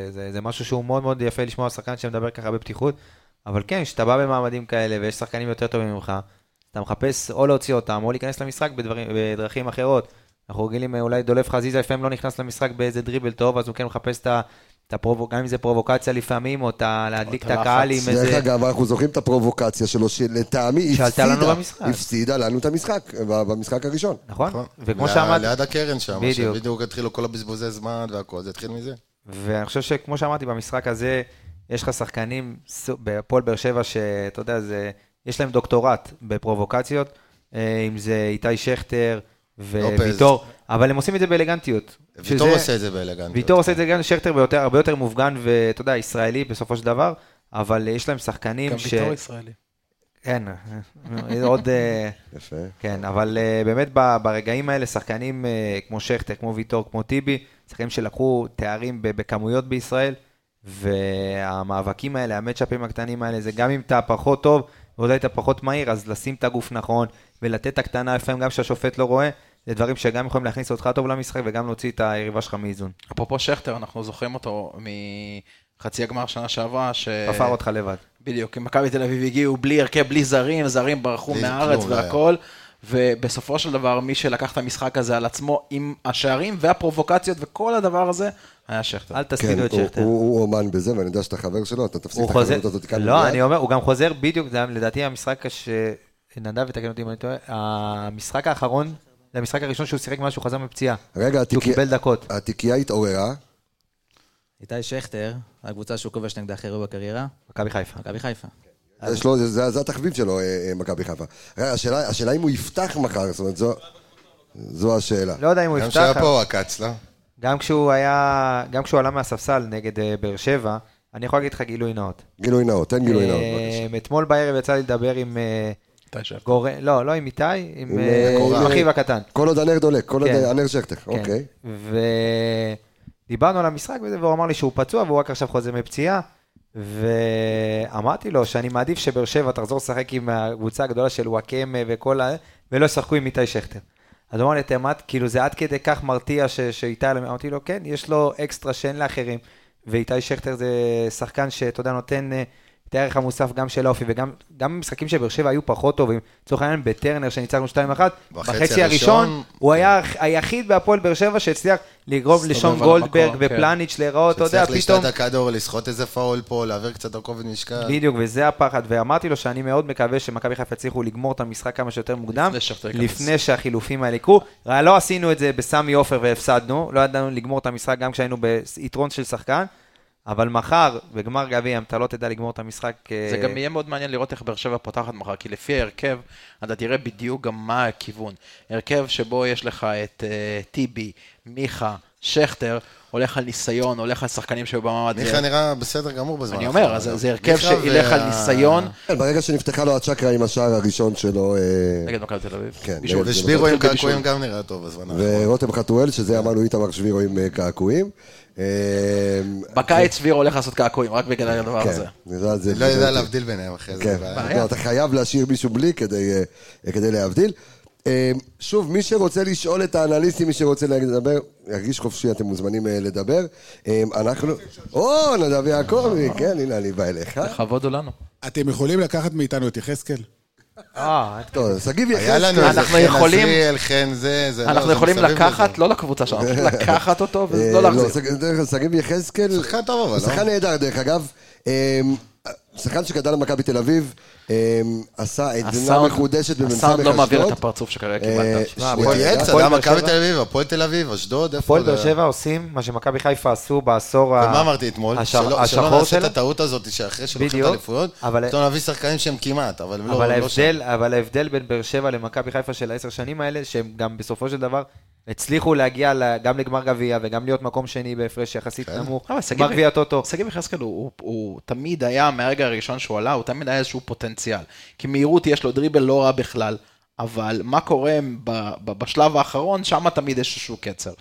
זה, זה משהו שהוא מאוד מאוד יפה לשמוע שחקן שמדבר ככה בפתיחות. אבל כן, כשאתה בא במעמדים כאלה ויש שחקנים יותר טובים ממך, אתה מחפש או להוציא אותם או להיכנס למשחק בדברים, בדרכים אחרות. אנחנו רגילים, אולי דולף חזיזה לפעמים לא נכנס למשחק באיזה דריבל טוב, אז הוא כן מחפש. את הפרובו... גם אם זה פרובוקציה לפעמים, או את ה... להדליק את הקהל עם איזה... דרך אגב, אנחנו זוכרים את הפרובוקציה שלו, שלטעמי שעלתה לנו הפסידה, במשחק. הפסידה לנו את המשחק, במשחק הראשון. נכון? וכמו ליד- שאמרת... ליד הקרן שם, בדיוק. שבדיוק התחילו כל הבזבוזי זמן והכל, זה התחיל מזה. ואני חושב שכמו שאמרתי, במשחק הזה, יש לך שחקנים בהפועל באר שבע, שאתה יודע, זה, יש להם דוקטורט בפרובוקציות, אה, אם זה איתי שכטר וויטור, אבל הם עושים את זה באלגנטיות. ויטור שזה- עושה את זה באלגנטיות. ויטור עושה את זה גם שכטר ביותר, הרבה יותר מופגן, ואתה יודע, ישראלי בסופו של דבר, אבל יש להם שחקנים גם ש... ויטור ישראלי. כן, אה, עוד... אה, יפה. כן, אבל באמת ב- ברגעים האלה, שחקנים כמו שכטר, כמו ויטור, כמו טיבי, שחקנים שלקחו תארים ב- בכמויות בישראל, והמאבקים האלה, המצ'אפים הקטנים האלה, זה גם אם אתה פחות טוב, ואולי אתה פחות מהיר, אז לשים את הגוף נכון, ולתת את הקטנה לפעמים גם כשהשופט לא רואה, זה דברים שגם יכולים להכניס אותך טוב למשחק, וגם להוציא את היריבה שלך מאיזון. אפרופו שכטר, אנחנו זוכרים אותו מחצי הגמר שנה שעברה, ש... חפר אותך לבד. בדיוק, מכבי תל אביב הגיעו בלי הרכב, בלי זרים, זרים ברחו מהארץ. והכל, ובסופו של דבר, מי שלקח את המשחק הזה על עצמו עם השערים והפרובוקציות וכל הדבר הזה, היה שכטר. אל כן, תספידו את הוא- שכטר. הוא הוא אומן בזה, ואני יודע שאתה חבר שלו, אתה תפסיק את חוזר, החברות הזאת כאן. לא. אני אומר, הוא גם חוזר בדיוק, זה היה לדעתי המשחק שנדב, ותקן אותי אם אני טועה, המשחק האחרון, זה המשחק הראשון שהוא שיחק מאז שהוא חזר מפציעה. רגע, התיקייה- התעוררה, איתי שכטר, הקבוצה שהוא כובש נגדה הכי הרבה בקריירה. מכבי חיפה. מכבי חיפה. יש לו, זה, זה התחביב שלו, אה, אה, מכבי חיפה. השאלה, השאלה אם הוא יפתח מחר, זאת אומרת, זו, זו השאלה. לא יודע אם הוא גם יפתח. שהיה פה עקץ, לא? גם כשהוא היה, גם כשהוא עלה מהספסל נגד אה, באר שבע, אני יכול להגיד לך גילוי נאות. גילוי נאות, תן גילוי נאות. אה, אתמול בערב יצא לי לדבר עם... אה, איתי שכטר. גור... לא, לא עם איתי, עם עם, עם קורל. אחיו הקטן. כל עוד הנר דולק, כל עוד כן. הנר שכטר, כן. אוקיי. ודיברנו על המשחק וזה, והוא אמר לי שהוא פצוע והוא רק עכשיו חוזר מפציעה. ואמרתי לו שאני מעדיף שבאר שבע תחזור לשחק עם הקבוצה הגדולה של וואקמה וכל ה... ולא ישחקו עם איתי שכטר. אז הוא אמר לי, תימת, כאילו זה עד כדי כך מרתיע ש- שאיתי, אמרתי לו, כן, יש לו אקסטרה שאין לאחרים. ואיתי שכטר זה שחקן שאתה יודע, נותן אה, את הערך המוסף גם של האופי, וגם גם במשחקים שבאר שבע היו פחות טובים, לצורך העניין בטרנר שניצחנו 2-1, בחצי בחצי הראשון, הוא היה היחיד בהפועל באר שבע שהצליח לגרום לשון גולדברג כן. ופלניץ' להיראות, אתה יודע, פתאום... את הכדור, לסחוט איזה פאול פה, להעביר קצת על כובד משקל. בדיוק, וזה הפחד, ואמרתי לו שאני מאוד מקווה שמכבי חיפה יצליחו לגמור את המשחק כמה שיותר מוקדם, לפני שהחילופים האלה יקרו. לא עשינו את זה בסמי עופר והפסדנו, לא ידענו לגמור את המשחק גם כשהיינו ביתרון של שחקן, אבל מחר, בגמר גביע, אם אתה לא תדע לגמור את המשחק... זה אה, גם יהיה מאוד מעניין לראות איך באר שבע פותחת מחר, כי לפי ההרכב, אתה תראה בדיוק גם מה הכיוון. הרכב שבו יש לך את אה, טיבי, מיכה, שכטר, הולך על ניסיון, הולך על שחקנים שהיו במעמד. מיכה נראה בסדר גמור בזמן אני אומר, אז זה הרכב שילך על ניסיון. כן, ברגע שנפתחה לו הצ'קרה עם השער הראשון שלו, אה, נגד מכבי תל אביב. כן, ושבירו עם. קעקועים גם נראה טוב בזמן. ורותם חתואל, שזה אמרנו איתמר שבירו עם אה, קעקועים. אה, בקיץ שביר הולך לעשות קעקועים, רק בגלל הדבר כן, הזה. זה- זה- לא יודע להבדיל ביניהם אחרי זה. כן. לא, אתה חייב להשאיר מישהו בלי כדי, כדי להבדיל. אה, שוב, מי שרוצה לשאול את האנליסטים, מי שרוצה לדבר, ירגיש חופשי, אתם מוזמנים אה, לדבר. אה, אנחנו... או, נדב יעקבי, כן, הנה, אני בא אליך. לכבוד הוא לנו. אתם יכולים לקחת מאיתנו את יחזקאל? אה, טוב, שגיב יחזקאל. אנחנו יכולים-. לא, אנחנו יכולים לקחת. לא לקבוצה שלנו, לקחת אותו אה, ולא לא, להחזיר. אגב, שגיב יחזקאל, שחקן טוב אבל, לא? שחקן נהדר דרך אגב. אה, שחקן שגדל במכבי תל אביב, עשה עדנה מחודשת במ"ס הסאונד לא מעביר את אשדוד. הפרצוף שכרגע אה, קיבלת. הוא יודע, באר מכבי תל אביב, הפועל תל אביב, אשדוד, איפה... הפועל באר? שבע עושים מה שמכבי חיפה עשו בעשור ה- ומה אמרתי אתמול? שלא- השחור נעשה את שלה. הטעות הזאת שאחרי שלוקחים את האליפויות, פתאום נביא שחקנים שהם כמעט, אבל הם לא אבל לא שם. אבל ההבדל בין באר שבע למכבי חיפה של העשר שנים האלה, שהם גם בסופו של דבר הצליחו להגיע גם לגמר גביע וגם להיות מקום שני בהפרש יחסית כן. נמוך, גמר גביע טוטו. שגיב יחזקאל הוא, הוא, הוא תמיד היה, מהרגע הראשון שהוא עלה, הוא תמיד היה איזשהו פוטנציאל. כי מהירות יש לו דריבל לא רע בכלל, אבל מה קורה ב, ב, בשלב האחרון, שם תמיד יש איזשהו קצר.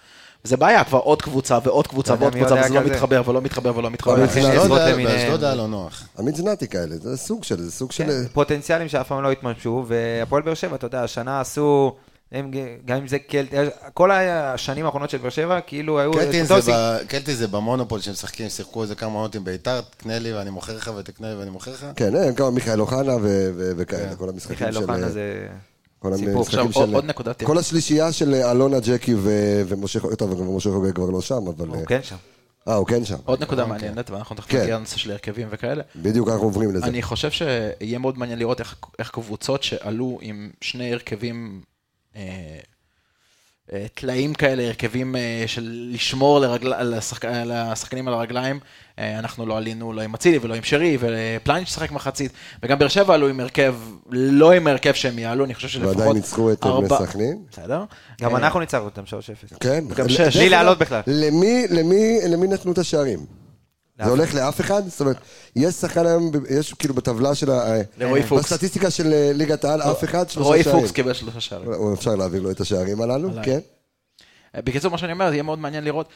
וזה בעיה, כבר עוד קבוצה ועוד קבוצה ועוד קבוצה, וזה לא? מתחבר ולא מתחבר ולא מתחבר. באשדוד היה-. באשדוד היה לא נוח. עמית זנתי כאלה, זה סוג של, זה סוג של... כן, פוטנציאלים שאף פעם לא התממשו, והפועל באר שבע, אתה יודע, השנה עשו, הם, גם אם זה קלט, כל השנים האחרונות של באר שבע, כאילו היו... קלטין אותו זה סיג- ב- קלטין זה במונופול שהם משחקים, שיחקו איזה כמה עונות עם ביתר, תקנה לי ואני מוכר לך ותקנה לי ואני מוכר לך. כן, הם כמה מיכאל אוחנה ו- ו- וכאלה, כל המשחקים של... מיכאל אוחנה זה... כל. המשחקים של... עוד נקודה תראה. כל השלישייה של אלונה, ג'קי ו- ומשה חוגג, טוב, גם משה חוגג כבר לא שם, אבל... הוא כן שם. אה, הוא כן שם. עוד נקודה מעניינת, ואנחנו תכף כן. נגיע לנושא של הרכבים וכאלה. בדיוק אנחנו עוברים לזה. אני חושב שיהיה מאוד מעניין לראות איך, איך קבוצות שעלו עם שני הרכבים, אה, אה, טלאים כאלה, הרכבים אה, של לשמור לרגל, על, השחק, על השחקנים על הרגליים. אה, אנחנו לא עלינו לא עם אצילי ולא עם שרי, ופלניץ' שחק מחצית, וגם באר שבע עלו עם הרכב, לא עם הרכב שהם יעלו, אני חושב שלפחות... ועדיין ניצחו את ארבע- סכנין. בסדר. גם אה, אנחנו ניצחנו אותם 3-0. כן. גם ל- שש. דרך בלי אגב, לעלות בכלל. למי, למי, למי נתנו את השערים? זה הולך לאף אחד? זאת אומרת, יש שחקן היום, יש כאילו בטבלה של ה... לרועי פוקס. בסטטיסטיקה של אה, ליגת העל, אף אחד, שלושה רועי שערים. פוקס קיבל שלושה שערים. או אפשר להעביר לו את השערים הללו. כן. בקיצור, מה שאני אומר, זה יהיה מאוד מעניין לראות.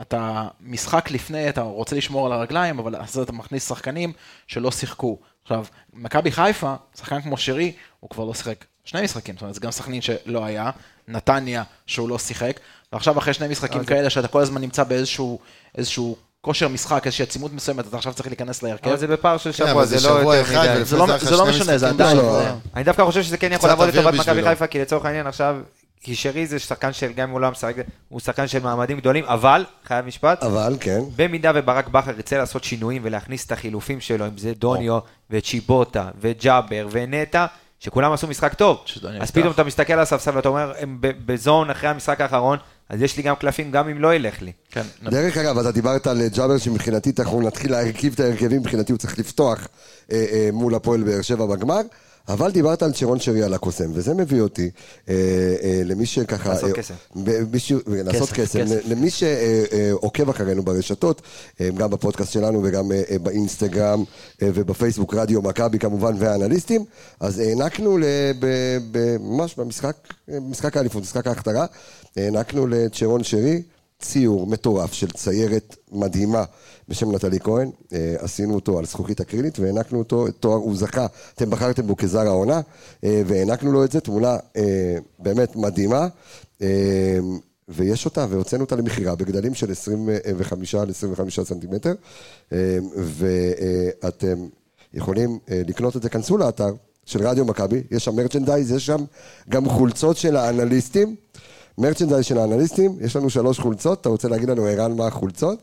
אתה משחק לפני, אתה רוצה לשמור על הרגליים, אבל אז אתה מכניס שחקנים שלא שיחקו. עכשיו, מכבי חיפה, שחקן כמו שרי, הוא כבר לא שיחק שני משחקים, זאת אומרת, זה גם סכנין שלא היה, נתניה, שהוא לא שיחק, ועכשיו אחרי שני משחקים כאלה, שאתה כל הזמן נמצא באיזשהו איזשהו כושר משחק, איזושהי עצימות מסוימת, אתה עכשיו צריך להיכנס להרכב. אבל זה בפער של כן, שבוע, זה לא שבוע יותר מדי. זה לא- לא משנה, זה עדיין-. זה- אני דווקא חושב שזה כן יכול לעבוד לטובת מכבי. חיפה, כי לצורך העניין עכשיו, כי שרי זה שחקן של, גם אם הוא לא משחק, הוא שחקן של מעמדים גדולים, אבל, חייב משפט, אבל, כן. במידה וברק בכר ירצה לעשות שינויים ולהכניס את החילופים שלו, אם זה דוניו וצ'יבוטה וג'אבר ונטע, שכולם עשו משחק טוב. אז. פתאום אתה מסתכל על הספסל ואתה אומר, הם בזון אחרי המשחק האחרון, אז יש לי גם קלפים גם אם לא ילך לי. כן, דרך אגב, אתה דיברת על ג'אבר שמבחינתי אנחנו נתחיל להרכיב את ההרכבים, מבחינתי הוא צריך לפתוח אה, אה, מול הפועל באר שבע בגמר, אבל דיברת על צ'רון שרי על הקוסם, וזה מביא אותי אה, אה, למי שככה... לעשות אה. ב- מישהו- לעשות כסף. כסף. למי שעוקב אחרינו ברשתות, אה, גם בפודקאסט שלנו וגם אה, אה, באינסטגרם אה, ובפייסבוק רדיו מכבי כמובן והאנליסטים, אז הענקנו ממש במשחק, אה, משחק האליפות, משחק ההכתרה, הענקנו לצ'רון שרי ציור מטורף של ציירת מדהימה בשם נטלי כהן, אה, עשינו אותו על זכוכית אקרילית והענקנו אותו, תואר, הוא זכה, אתם בחרתם בו כזר העונה, אה, והענקנו לו את זה, תמונה אה, באמת מדהימה. ויש אותה, והוצאנו אותה למכירה בגדלים של 25 על 25 סנטימטר, ואתם יכולים לקנות את זה, כנסו לאתר של רדיו מכבי, יש שם מרצ'נדייז, יש שם גם חולצות של האנליסטים, מרצ'נדייז של האנליסטים, יש לנו שלוש חולצות, אתה רוצה להגיד לנו, ערן, מה החולצות?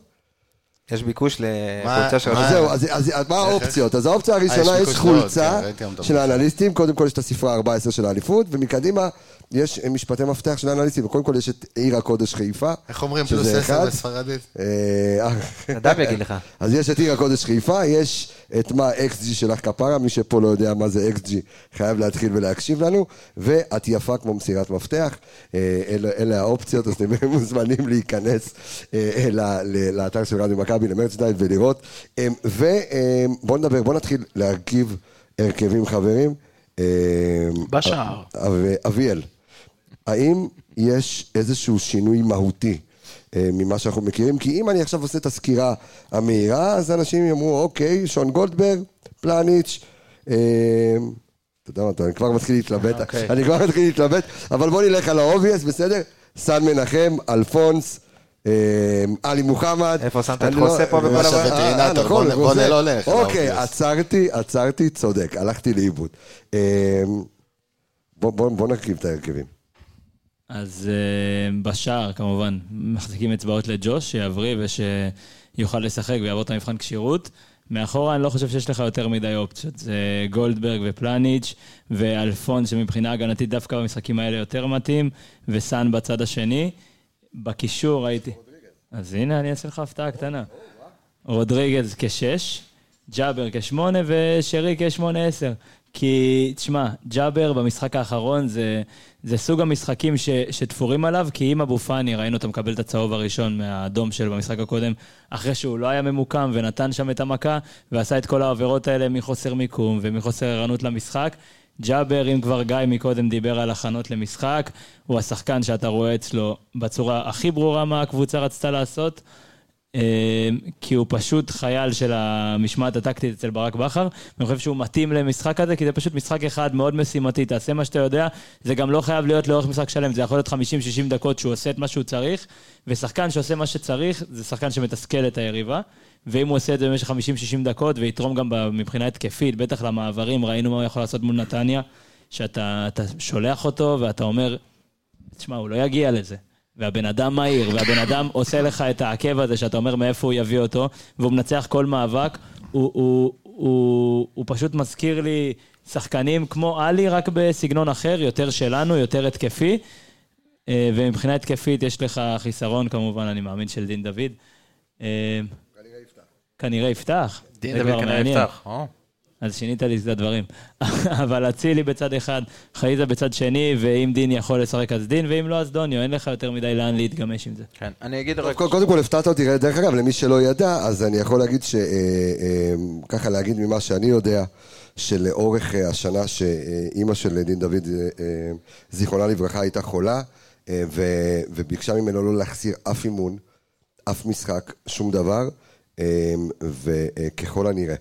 יש ביקוש לחולצה של... מה- אז זהו, אז, אז, אז מה האופציות? אז האופציה הראשונה, יש חולצה כן, של. האנליסטים, קודם כל יש את הספרה 14 של האליפות, ומקדימה יש אה, משפטי מפתח של האנליסטים, וקודם כל יש את עיר הקודש חיפה. איך אומרים פלוס. עשר בספרדית? אה, נדב יגיד לך. אז יש את עיר הקודש חיפה, יש את מה XG שלך כפרה, מי שפה לא יודע מה זה XG חייב להתחיל ולהקשיב לנו, ואת יפה כמו מסירת מפתח, אה, אלה, האופציות, אז אתם מוזמנים להיכנס אה, לאתר של רדיו מכבי, למרצ'דייט ולראות. ובואו נדבר, בואו נתחיל להרכיב הרכבים חברים. אה, בשער. אב- אביאל, האם יש איזשהו שינוי מהותי אה, ממה שאנחנו מכירים? כי אם אני עכשיו עושה את הסקירה המהירה, אז אנשים יאמרו, אוקיי, שון גולדברג, פלניץ', אה, אתה יודע מה, אתה- אני כבר מתחיל להתלבט, אוקיי. אני כבר מתחיל להתלבט, אבל בוא נלך על ה obvious, בסדר? סן מנחם, אלפונס, אה, עלי מוחמד. איפה שמת את לא- חוסה פה בכל אה, הבא? אה, הווטרינטור, נכון, בוא לא הולך אוקיי. עצרתי, עצרתי, צודק, הלכתי לאיבוד. אה, בוא- בוא בוא נרכיב את ההרכבים. אז uh, בשער, כמובן, מחזיקים אצבעות לג'וש, שיבריא ושיוכל לשחק ויעבור את המבחן כשירות. מאחורה אני לא חושב שיש לך יותר מדי אופציות. זה גולדברג ופלניץ' ואלפון, שמבחינה הגנתית דווקא במשחקים האלה יותר מתאים, וסאן בצד השני. בקישור ראיתי... אז הנה, אני אעשה לך הפתעה קטנה. רודריגז כשש, ג'אבר כשמונה ושרי כשמונה עשר. כי, תשמע, ג'אבר במשחק האחרון זה, זה סוג המשחקים ש, שתפורים עליו, כי אם אבו פאני, ראינו אותו מקבל את הצהוב הראשון מהאדום שלו במשחק הקודם, אחרי שהוא לא היה ממוקם ונתן שם את המכה, ועשה את כל העבירות האלה מחוסר מיקום ומחוסר ערנות למשחק. ג'אבר, אם כבר גיא מקודם דיבר על הכנות למשחק, הוא השחקן שאתה רואה אצלו בצורה הכי ברורה מה הקבוצה רצתה לעשות. אה, כי הוא פשוט חייל של המשמעת הטקטית אצל ברק בכר, ואני חושב שהוא מתאים למשחק הזה, כי זה פשוט משחק אחד מאוד משימתי, תעשה מה שאתה יודע, זה גם לא חייב להיות לאורך משחק שלם, זה יכול להיות 50-60 דקות שהוא עושה את מה שהוא צריך, ושחקן שעושה מה שצריך, זה שחקן שמתסכל את היריבה, ואם הוא עושה את זה במשך 50-60 דקות, ויתרום גם מבחינה התקפית, בטח למעברים, ראינו מה הוא יכול לעשות מול נתניה, שאתה אתה שולח אותו ואתה אומר, תשמע, הוא לא יגיע לזה. והבן אדם מהיר, והבן אדם עושה לך את העקב הזה, שאתה אומר מאיפה הוא יביא אותו, והוא מנצח כל מאבק, הוא, הוא, הוא, הוא פשוט מזכיר לי שחקנים כמו עלי, רק בסגנון אחר, יותר שלנו, יותר התקפי. אה, ומבחינה התקפית יש לך חיסרון, כמובן, אני מאמין, של דין דוד. אה, כנראה יפתח. דין זה דוד כבר כנראה. יפתח, או. אז שינית לי את הדברים. אבל אצילי בצד אחד, חייזה בצד שני, ואם דין יכול לשחק אז דין, ואם לא אז דוניו, אין לך יותר מדי לאן להתגמש עם זה. כן, אני אגיד רק... קודם כל הפתעת אותי, דרך אגב, למי שלא ידע, אז אני יכול להגיד ש... אה, אה, ככה להגיד ממה שאני יודע, שלאורך אה, השנה שאימא של דין דוד, זיכרונה לברכה, הייתה חולה, וביקשה ממנו לא להחסיר אף אימון, אף משחק, שום דבר, וככל הנראה.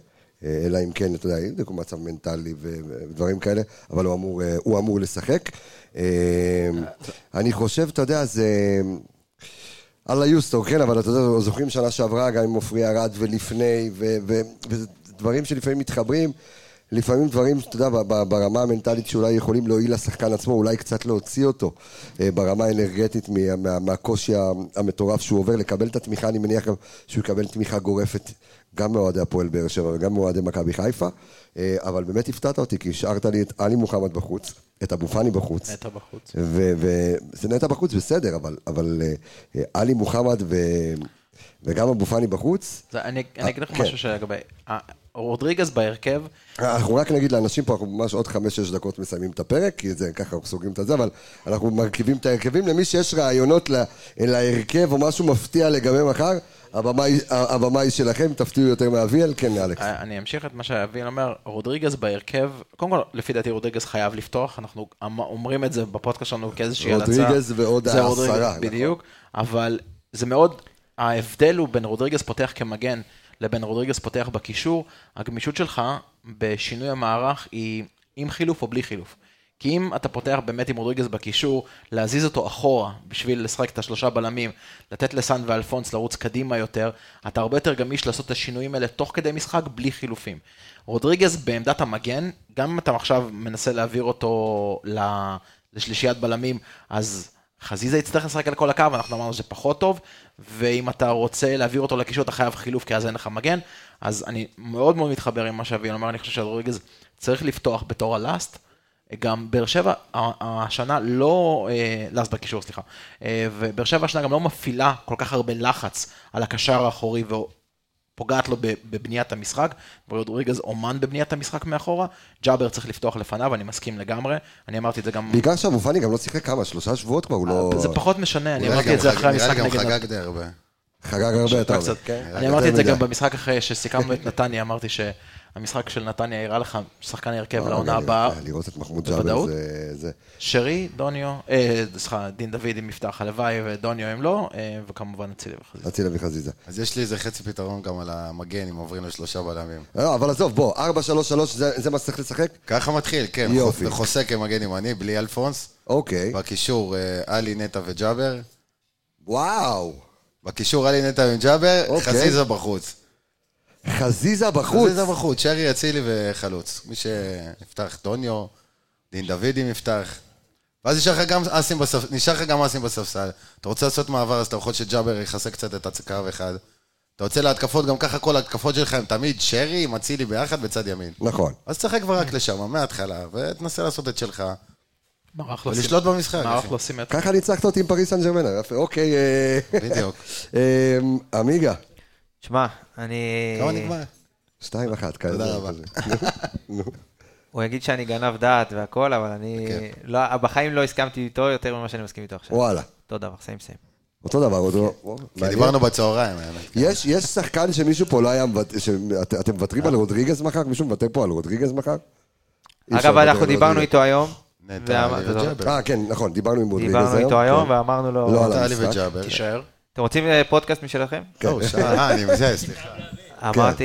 אה, אלא אם כן, אתה יודע, יבדקו מצב מנטלי ודברים כאלה, אבל הוא אמור, אה, הוא אמור לשחק. אה, אני חושב, אתה יודע, זה... אללה יוסטור, כן, אבל אתה יודע, זוכרים שנה שעברה גם עם עופרי ארד ולפני, ודברים שלפעמים מתחברים. לפעמים דברים, אתה יודע, ברמה המנטלית שאולי יכולים להועיל לשחקן עצמו, אולי קצת להוציא אותו אה, ברמה האנרגטית מה, מה, מהקושי המטורף שהוא עובר, לקבל את התמיכה, אני מניח גם שהוא יקבל תמיכה גורפת גם מאוהדי הפועל באר שבע וגם מאוהדי מכבי חיפה, אה, אבל באמת הפתעת אותי, כי השארת לי את עלי מוחמד בחוץ, את אבו פאני בחוץ. נטע בחוץ. וזה נטע בחוץ, בסדר, אבל, אבל אה, עלי מוחמד ו, וגם אבו פאני בחוץ. אני אגיד לך כן. משהו שלגבי... רודריגז בהרכב, אנחנו רק נגיד לאנשים פה, אנחנו ממש עוד חמש-שש דקות מסיימים את הפרק, כי זה ככה אנחנו סוגרים את זה, אבל אנחנו מרכיבים את ההרכבים. למי שיש רעיונות לה- להרכב או משהו מפתיע לגבי מחר, הבמה היא- שלכם, תפתיעו יותר מאביאל, כן אלכס. אה, אני אמשיך את מה שאביל אומר, רודריגז בהרכב, קודם כל, לפי דעתי רודריגז חייב לפתוח, אנחנו אמ- אומרים את זה בפודקאסט שלנו כאיזושהי המלצה. רודריגז ועוד העשרה, נכון. בדיוק, אבל זה מאוד, ההבדל הוא בין רודריגז פותח כמגן לבין רודריגז פותח בקישור, הגמישות שלך בשינוי המערך היא עם חילוף או בלי חילוף. כי אם אתה פותח באמת עם רודריגז בקישור, להזיז אותו אחורה בשביל לשחק את השלושה בלמים, לתת לסאן ואלפונס לרוץ קדימה יותר, אתה הרבה יותר גמיש לעשות את השינויים האלה תוך כדי משחק בלי חילופים. רודריגז בעמדת המגן, גם אם אתה עכשיו מנסה להעביר אותו לשלישיית בלמים, אז חזיזה יצטרך לשחק על כל הקו, אנחנו אמרנו שזה פחות טוב, ואם אתה רוצה להעביר אותו לקישור, אתה חייב חילוף, כי אז אין לך מגן. אז אני מאוד מאוד מתחבר עם מה שאביל אומר, אני חושב שרודריגז צריך לפתוח בתור הלאסט. גם באר שבע השנה לא, אה, לאסט בקישור, סליחה, אה, ובאר שבע השנה גם לא מפעילה כל כך הרבה לחץ על הקשר האחורי ופוגעת לו בבניית המשחק, ורודריגז אומן בבניית המשחק מאחורה, ג'אבר צריך לפתוח לפניו, אני מסכים לגמרי, אני אמרתי את זה גם... בעיקר שאבו פאני גם לא שיחק כמה, שלושה שבועות כבר, הוא לא... זה פחות משנה, אני לי אמרתי את זה אחרי נראה לי המשחק גם נגד... חגג די הרבה. חגג הרבה, אתה אומר. אני אמרתי את זה גם. במשחק אחרי שסיכמנו את נתניה, אמרתי שהמשחק של נתניה הראה לך שחקן הרכב לא, לעונה הבאה. לראות את מחמוד ג'אבר. זה- זה... שרי, דוניו, אה, סליחה, דין דוד עם מפתח, הלוואי ודוניו אם לא, אה, וכמובן אצילי וחזיזה. אצילה וחזיזה. אז יש לי איזה חצי פתרון גם על המגן, אם עוברים לשלושה בלמים. לא, אבל עזוב, בוא, 4-3-3 זה זה מה שצריך לשחק? ככה מתחיל, כן. יופי. חוס- חוסה כמגן ימני, בלי אלפונס. אוקיי. בקישור, אה, עלי, נטע וג'אבר. וואו. בקישור, עלי, נטע וג'אבר, אוקיי. חזיזה בחוץ. חזיזה בחוץ. חזיזה בחוץ, שרי, אצילי וחלוץ. מי שיפתח, דוניו, דין דוידי יפתח. ואז נשאר לך גם אסים בספסל, נשאר לך גם אסים בספסל. אתה רוצה לעשות מעבר, אז אתה יכול שג'אבר יכסה קצת את הקו אחד. אתה רוצה להתקפות, גם ככה כל ההתקפות שלך הם תמיד שרי עם אצילי ביחד בצד ימין. נכון. אז תשחק כבר רק לשם, מההתחלה, ותנסה לעשות את שלך. מערך לא ולשלוט במשחק. מערך. לא סימטרי. ככה ניצחת אותי עם פריס סן ג'רמנה, יפה, אוקיי. אה, בדיוק. אה, עמיגה, שמע, אני... כמה נגמר? שתיים אחת, כזה. תודה רבה. הוא יגיד שאני גנב דעת והכל, אבל אני... לא, בחיים לא הסכמתי איתו יותר ממה שאני מסכים איתו עכשיו. וואלה. אותו דבר, סיים סיים. אותו דבר, אותו... כי מעניין. דיברנו בצהריים, האמת. יש, יש שחקן שמישהו פה לא היה אתם מוותרים על רודריגז מחר? מישהו מוותר פה על רודריגז מחר? אגב, אנחנו דיברנו. איתו היום. אה, כן, נכון, דיברנו עם רודריגז דיברנו איתו היום, כן. ואמרנו לו... לא על המשחק. תישאר. אתם רוצים אה, פודקאסט משלכם? כן. לא, שעה, אה, אני מזה, סליחה. אמרתי,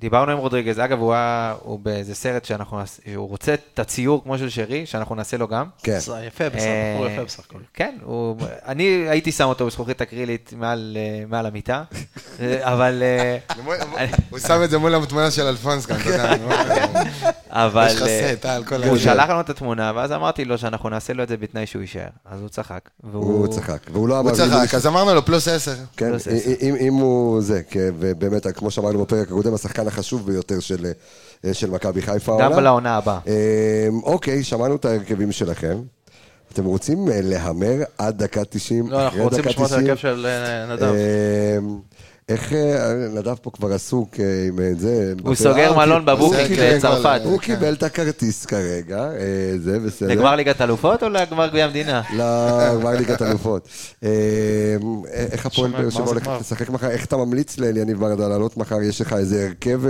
דיברנו עם רודריגז, אגב, הוא היה, הוא באיזה סרט שאנחנו, נעש- הוא רוצה את הציור כמו של שרי, שאנחנו נעשה לו גם. כן. זה יפה, בסך אה, הכל יפה בסך הכל. כן, הוא, אני הייתי שם אותו בזכוכית אקרילית מעל, אה, מעל המיטה, אה, אבל... הוא שם את זה מול התמונה של אלפונס כאן, אתה יודע. אבל יש לך סט, על כל הוא שלח לנו את התמונה, ואז אמרתי לו שאנחנו נעשה לו את זה בתנאי שהוא יישאר. אז הוא צחק. הוא צחק, והוא לא אמר... הוא צחק, אז אמרנו לו פלוס עשר. כן, אם- הוא זה, כן, ובאמת, כמו שאמרנו בפרק הקודם, השחקן החשוב ביותר של, אה, של מכבי חיפה. גם העונה. לעונה הבאה. אה, אוקיי, שמענו את ההרכבים שלכם. אתם רוצים אה, להמר עד דקה 90, לא, אנחנו רוצים לשמוע את 90? ההרכב של אה, נדב. איך, אה, נדב פה כבר עסוק אה, עם אה, זה. הוא סוגר מלון בבוקינג לצרפת. הוא קיבל את הכרטיס כרגע, זה בסדר. לגמר ליגת אלופות או לגמר גביע המדינה? לגמר ליגת אלופות. איך הפועל באר שבע הולכת גמר. לשחק מחר? איך אתה ממליץ ליניב ברדה לעלות מחר? יש לך איזה הרכב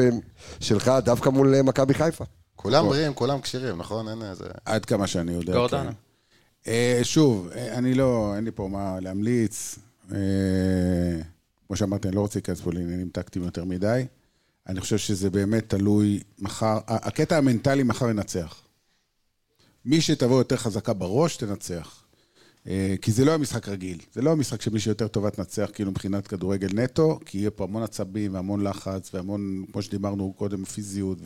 שלך דווקא מול מכבי חיפה? כולם בריאים, כולם כשירים, נכון? אין איזה... עד כמה שאני יודע. גורדנה. כן. שוב, אני לא, אין לי פה מה להמליץ. כמו שאמרתי, אני לא רוצה להיכנס פה לעניינים טקטיים יותר מדי. אני חושב שזה באמת תלוי מחר, הקטע המנטלי מחר ינצח. מי שתבוא יותר חזקה בראש, תנצח. אה, כי זה לא המשחק רגיל. זה לא המשחק שמי שיותר טובה תנצח, כאילו מבחינת כדורגל נטו, כי יהיה פה המון עצבים והמון לחץ והמון, כמו שדיברנו קודם, פיזיות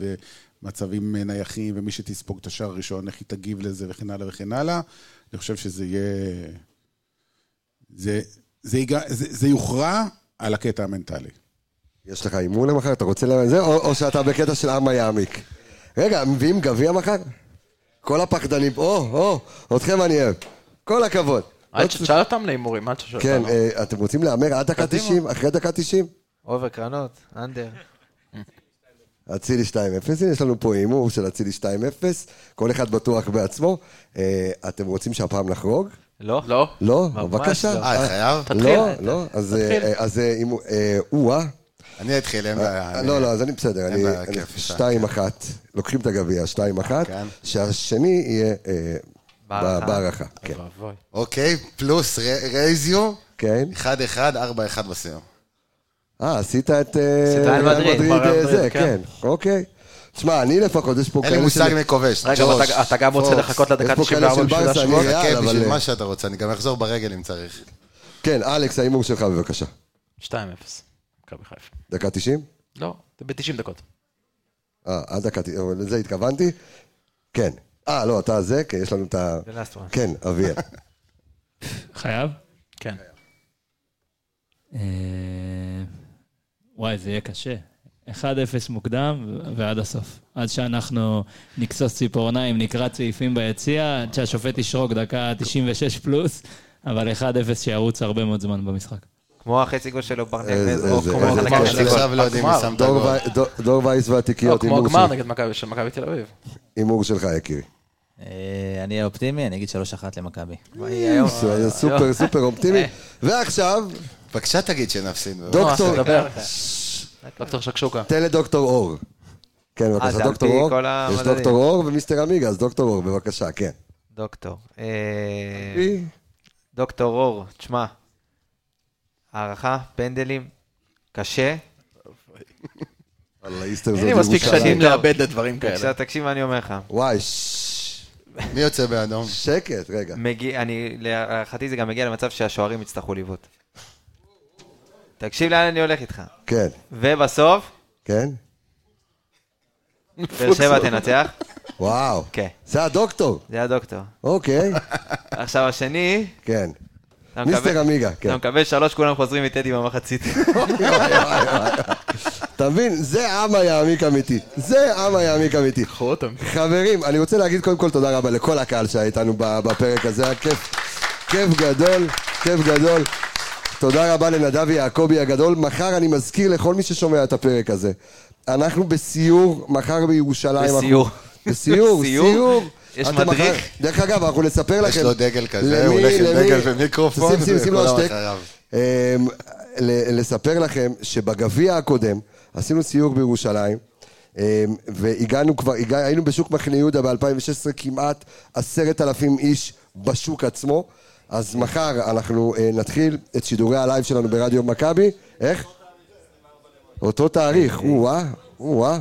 ומצבים נייחים, ומי שתספוג את השער הראשון, איך היא תגיב לזה וכן הלאה וכן הלאה. אני חושב שזה יהיה... זה, זה, זה, זה יוכרע על הקטע המנטלי. יש לך הימור למחר? אתה רוצה לזה? או, או שאתה בקטע של אמה יעמיק? רגע, מביאים גביע מחר? כל הפחדנים, או, או, אתכם אני אוהב. כל הכבוד. אל תשאל אותם להימורים, אל תשאל כן, אותנו. אה, אתם רוצים להמר עד דקה קדימה. 90? אחרי דקה 90? over קרנות, under. אצילי 2-0, הנה יש לנו פה הימור של אצילי 2-0, כל אחד בטוח בעצמו. אה, אתם רוצים שהפעם נחרוג? לא. לא. לא? בבקשה. לא. אה, חייב? לא, לא, אז תתחיל. אה, אז אה, אה, או-אה. אני אתחיל, אין בעיה. אה, לא, לא, אז אני בסדר, אין אני בעיה, כיף, שתיים אחת, לוקחים את הגביע, שתיים אחת, כן. שהשני יהיה אה, בהערכה. כן. אוקיי, פלוס רייזיו, כן. 1-1, 4-1 בסיום. אה, עשית את אה, עשית מדריד. אה, מדריד, זה, כן. כן, אוקיי. תשמע, אני לפחות, יש פה אין לי כאלה מושג מי כובש. רגע, אתה- גם רוצה. לחכות לדקה יש פה כאלה 94 של בשביל ברסה, להשוות? אני ריאל, חכה אבל... בשביל מה שאתה רוצה, אני גם אחזור ברגל אם צריך. כן, אלכס, ההימור שלך בבקשה. 2-0. מכבי חיפה. דקה 90? לא, זה ב-90 דקות. אה, עד דקה 90, אבל לזה התכוונתי. כן. אה, לא, אתה זה, כן, יש לנו את ה... The last one. כן, אביאל. חייב? כן. אה, וואי, זה יהיה קשה. 1-0 מוקדם ועד הסוף. עד שאנחנו נקסוס ציפורניים, נקרא צעיפים ביציע, עד שהשופט ישרוק דקה 96 פלוס, אבל 1-0 שירוץ הרבה מאוד זמן במשחק. כמו החצי גול שלו איזה- נזר, או איזה- כמו החלק כיף. השני. עכשיו לא יודעים מי הגמר. שם את דור הגול. דור- וייס והתיקיות, כמו הימור הגמר של- נגד מכבי של מכבי תל אביב. הימור שלך, יקירי. אה, אני אהיה אופטימי, אני אגיד 3-1 למכבי. סופר סופר אופטימי. אה. ועכשיו, בבקשה תגיד שנפסיד. דוקטור. דוקטור שקשוקה. תן לדוקטור אור. כן, בבקשה, על דוקטור אור. יש. דוקטור אור ומיסטר עמיגה, אז דוקטור אור, בבקשה, כן. דוקטור. אה, דוקטור אור, תשמע, הערכה, פנדלים, קשה. וואלה, איסטר אין לי מספיק. שנים לאבד לדברים כאלה. תקשיב מה אני אומר לך. וואי, מי יוצא באדום? שקט, רגע. אני, להערכתי זה גם מגיע למצב שהשוערים יצטרכו לבעוט. תקשיב לאן אני הולך איתך. כן, ובסוף, כן. באר שבע תנצח. וואו. כן, זה הדוקטור. זה הדוקטור. אוקיי, עכשיו השני, כן. מיסטר עמיגה, כן. אתה מקבל שלוש, כולם חוזרים מטדי במחצית. אתה מבין? זה עם היעמיק אמיתי. זה עם היעמיק אמיתי. קחו אותם. חברים, אני רוצה להגיד קודם כל תודה רבה לכל הקהל שהיה איתנו ב- בפרק הזה, היה כיף, כיף גדול, כיף גדול. תודה רבה לנדב יעקבי הגדול. מחר אני מזכיר לכל מי ששומע את הפרק הזה, אנחנו בסיור מחר בירושלים. בסיור. אנחנו- בסיור, סיור? סיור. יש מדריך? מחר- דרך אגב, אנחנו נספר לכם. יש לו דגל כזה, למי- הוא הולך עם למי- דגל ומיקרופון, שים, שים, שים לו השתק. אמ, ל- לספר לכם שבגביע הקודם עשינו סיור בירושלים אמ, והגענו כבר, הגע, היינו בשוק מחנה יהודה ב-2016 כמעט עשרת אלפים איש בשוק עצמו אז מחר אנחנו אה, נתחיל את שידורי הלייב שלנו ברדיו מכבי איך? אותו תאריך, או-אה, או-אה.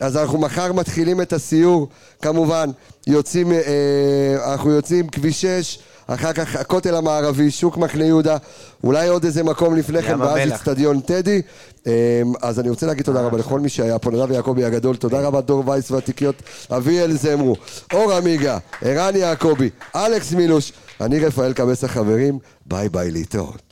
אז אנחנו מחר מתחילים את הסיור, כמובן, יוצאים, אה, אנחנו יוצאים כביש 6, אחר כך הכותל המערבי, שוק מחנה יהודה, אולי עוד איזה מקום לפני כן, ואז. אצטדיון טדי. אה, אז אני רוצה להגיד תודה רבה לכל מי שהיה פה, נדב יעקבי הגדול, תודה רבה דור וייס והתיקיות, אביאל זמרו, אור עמיגה, ערן יעקבי, אלכס מילוש, אני רפאל קבס החברים, ביי ביי להתראות.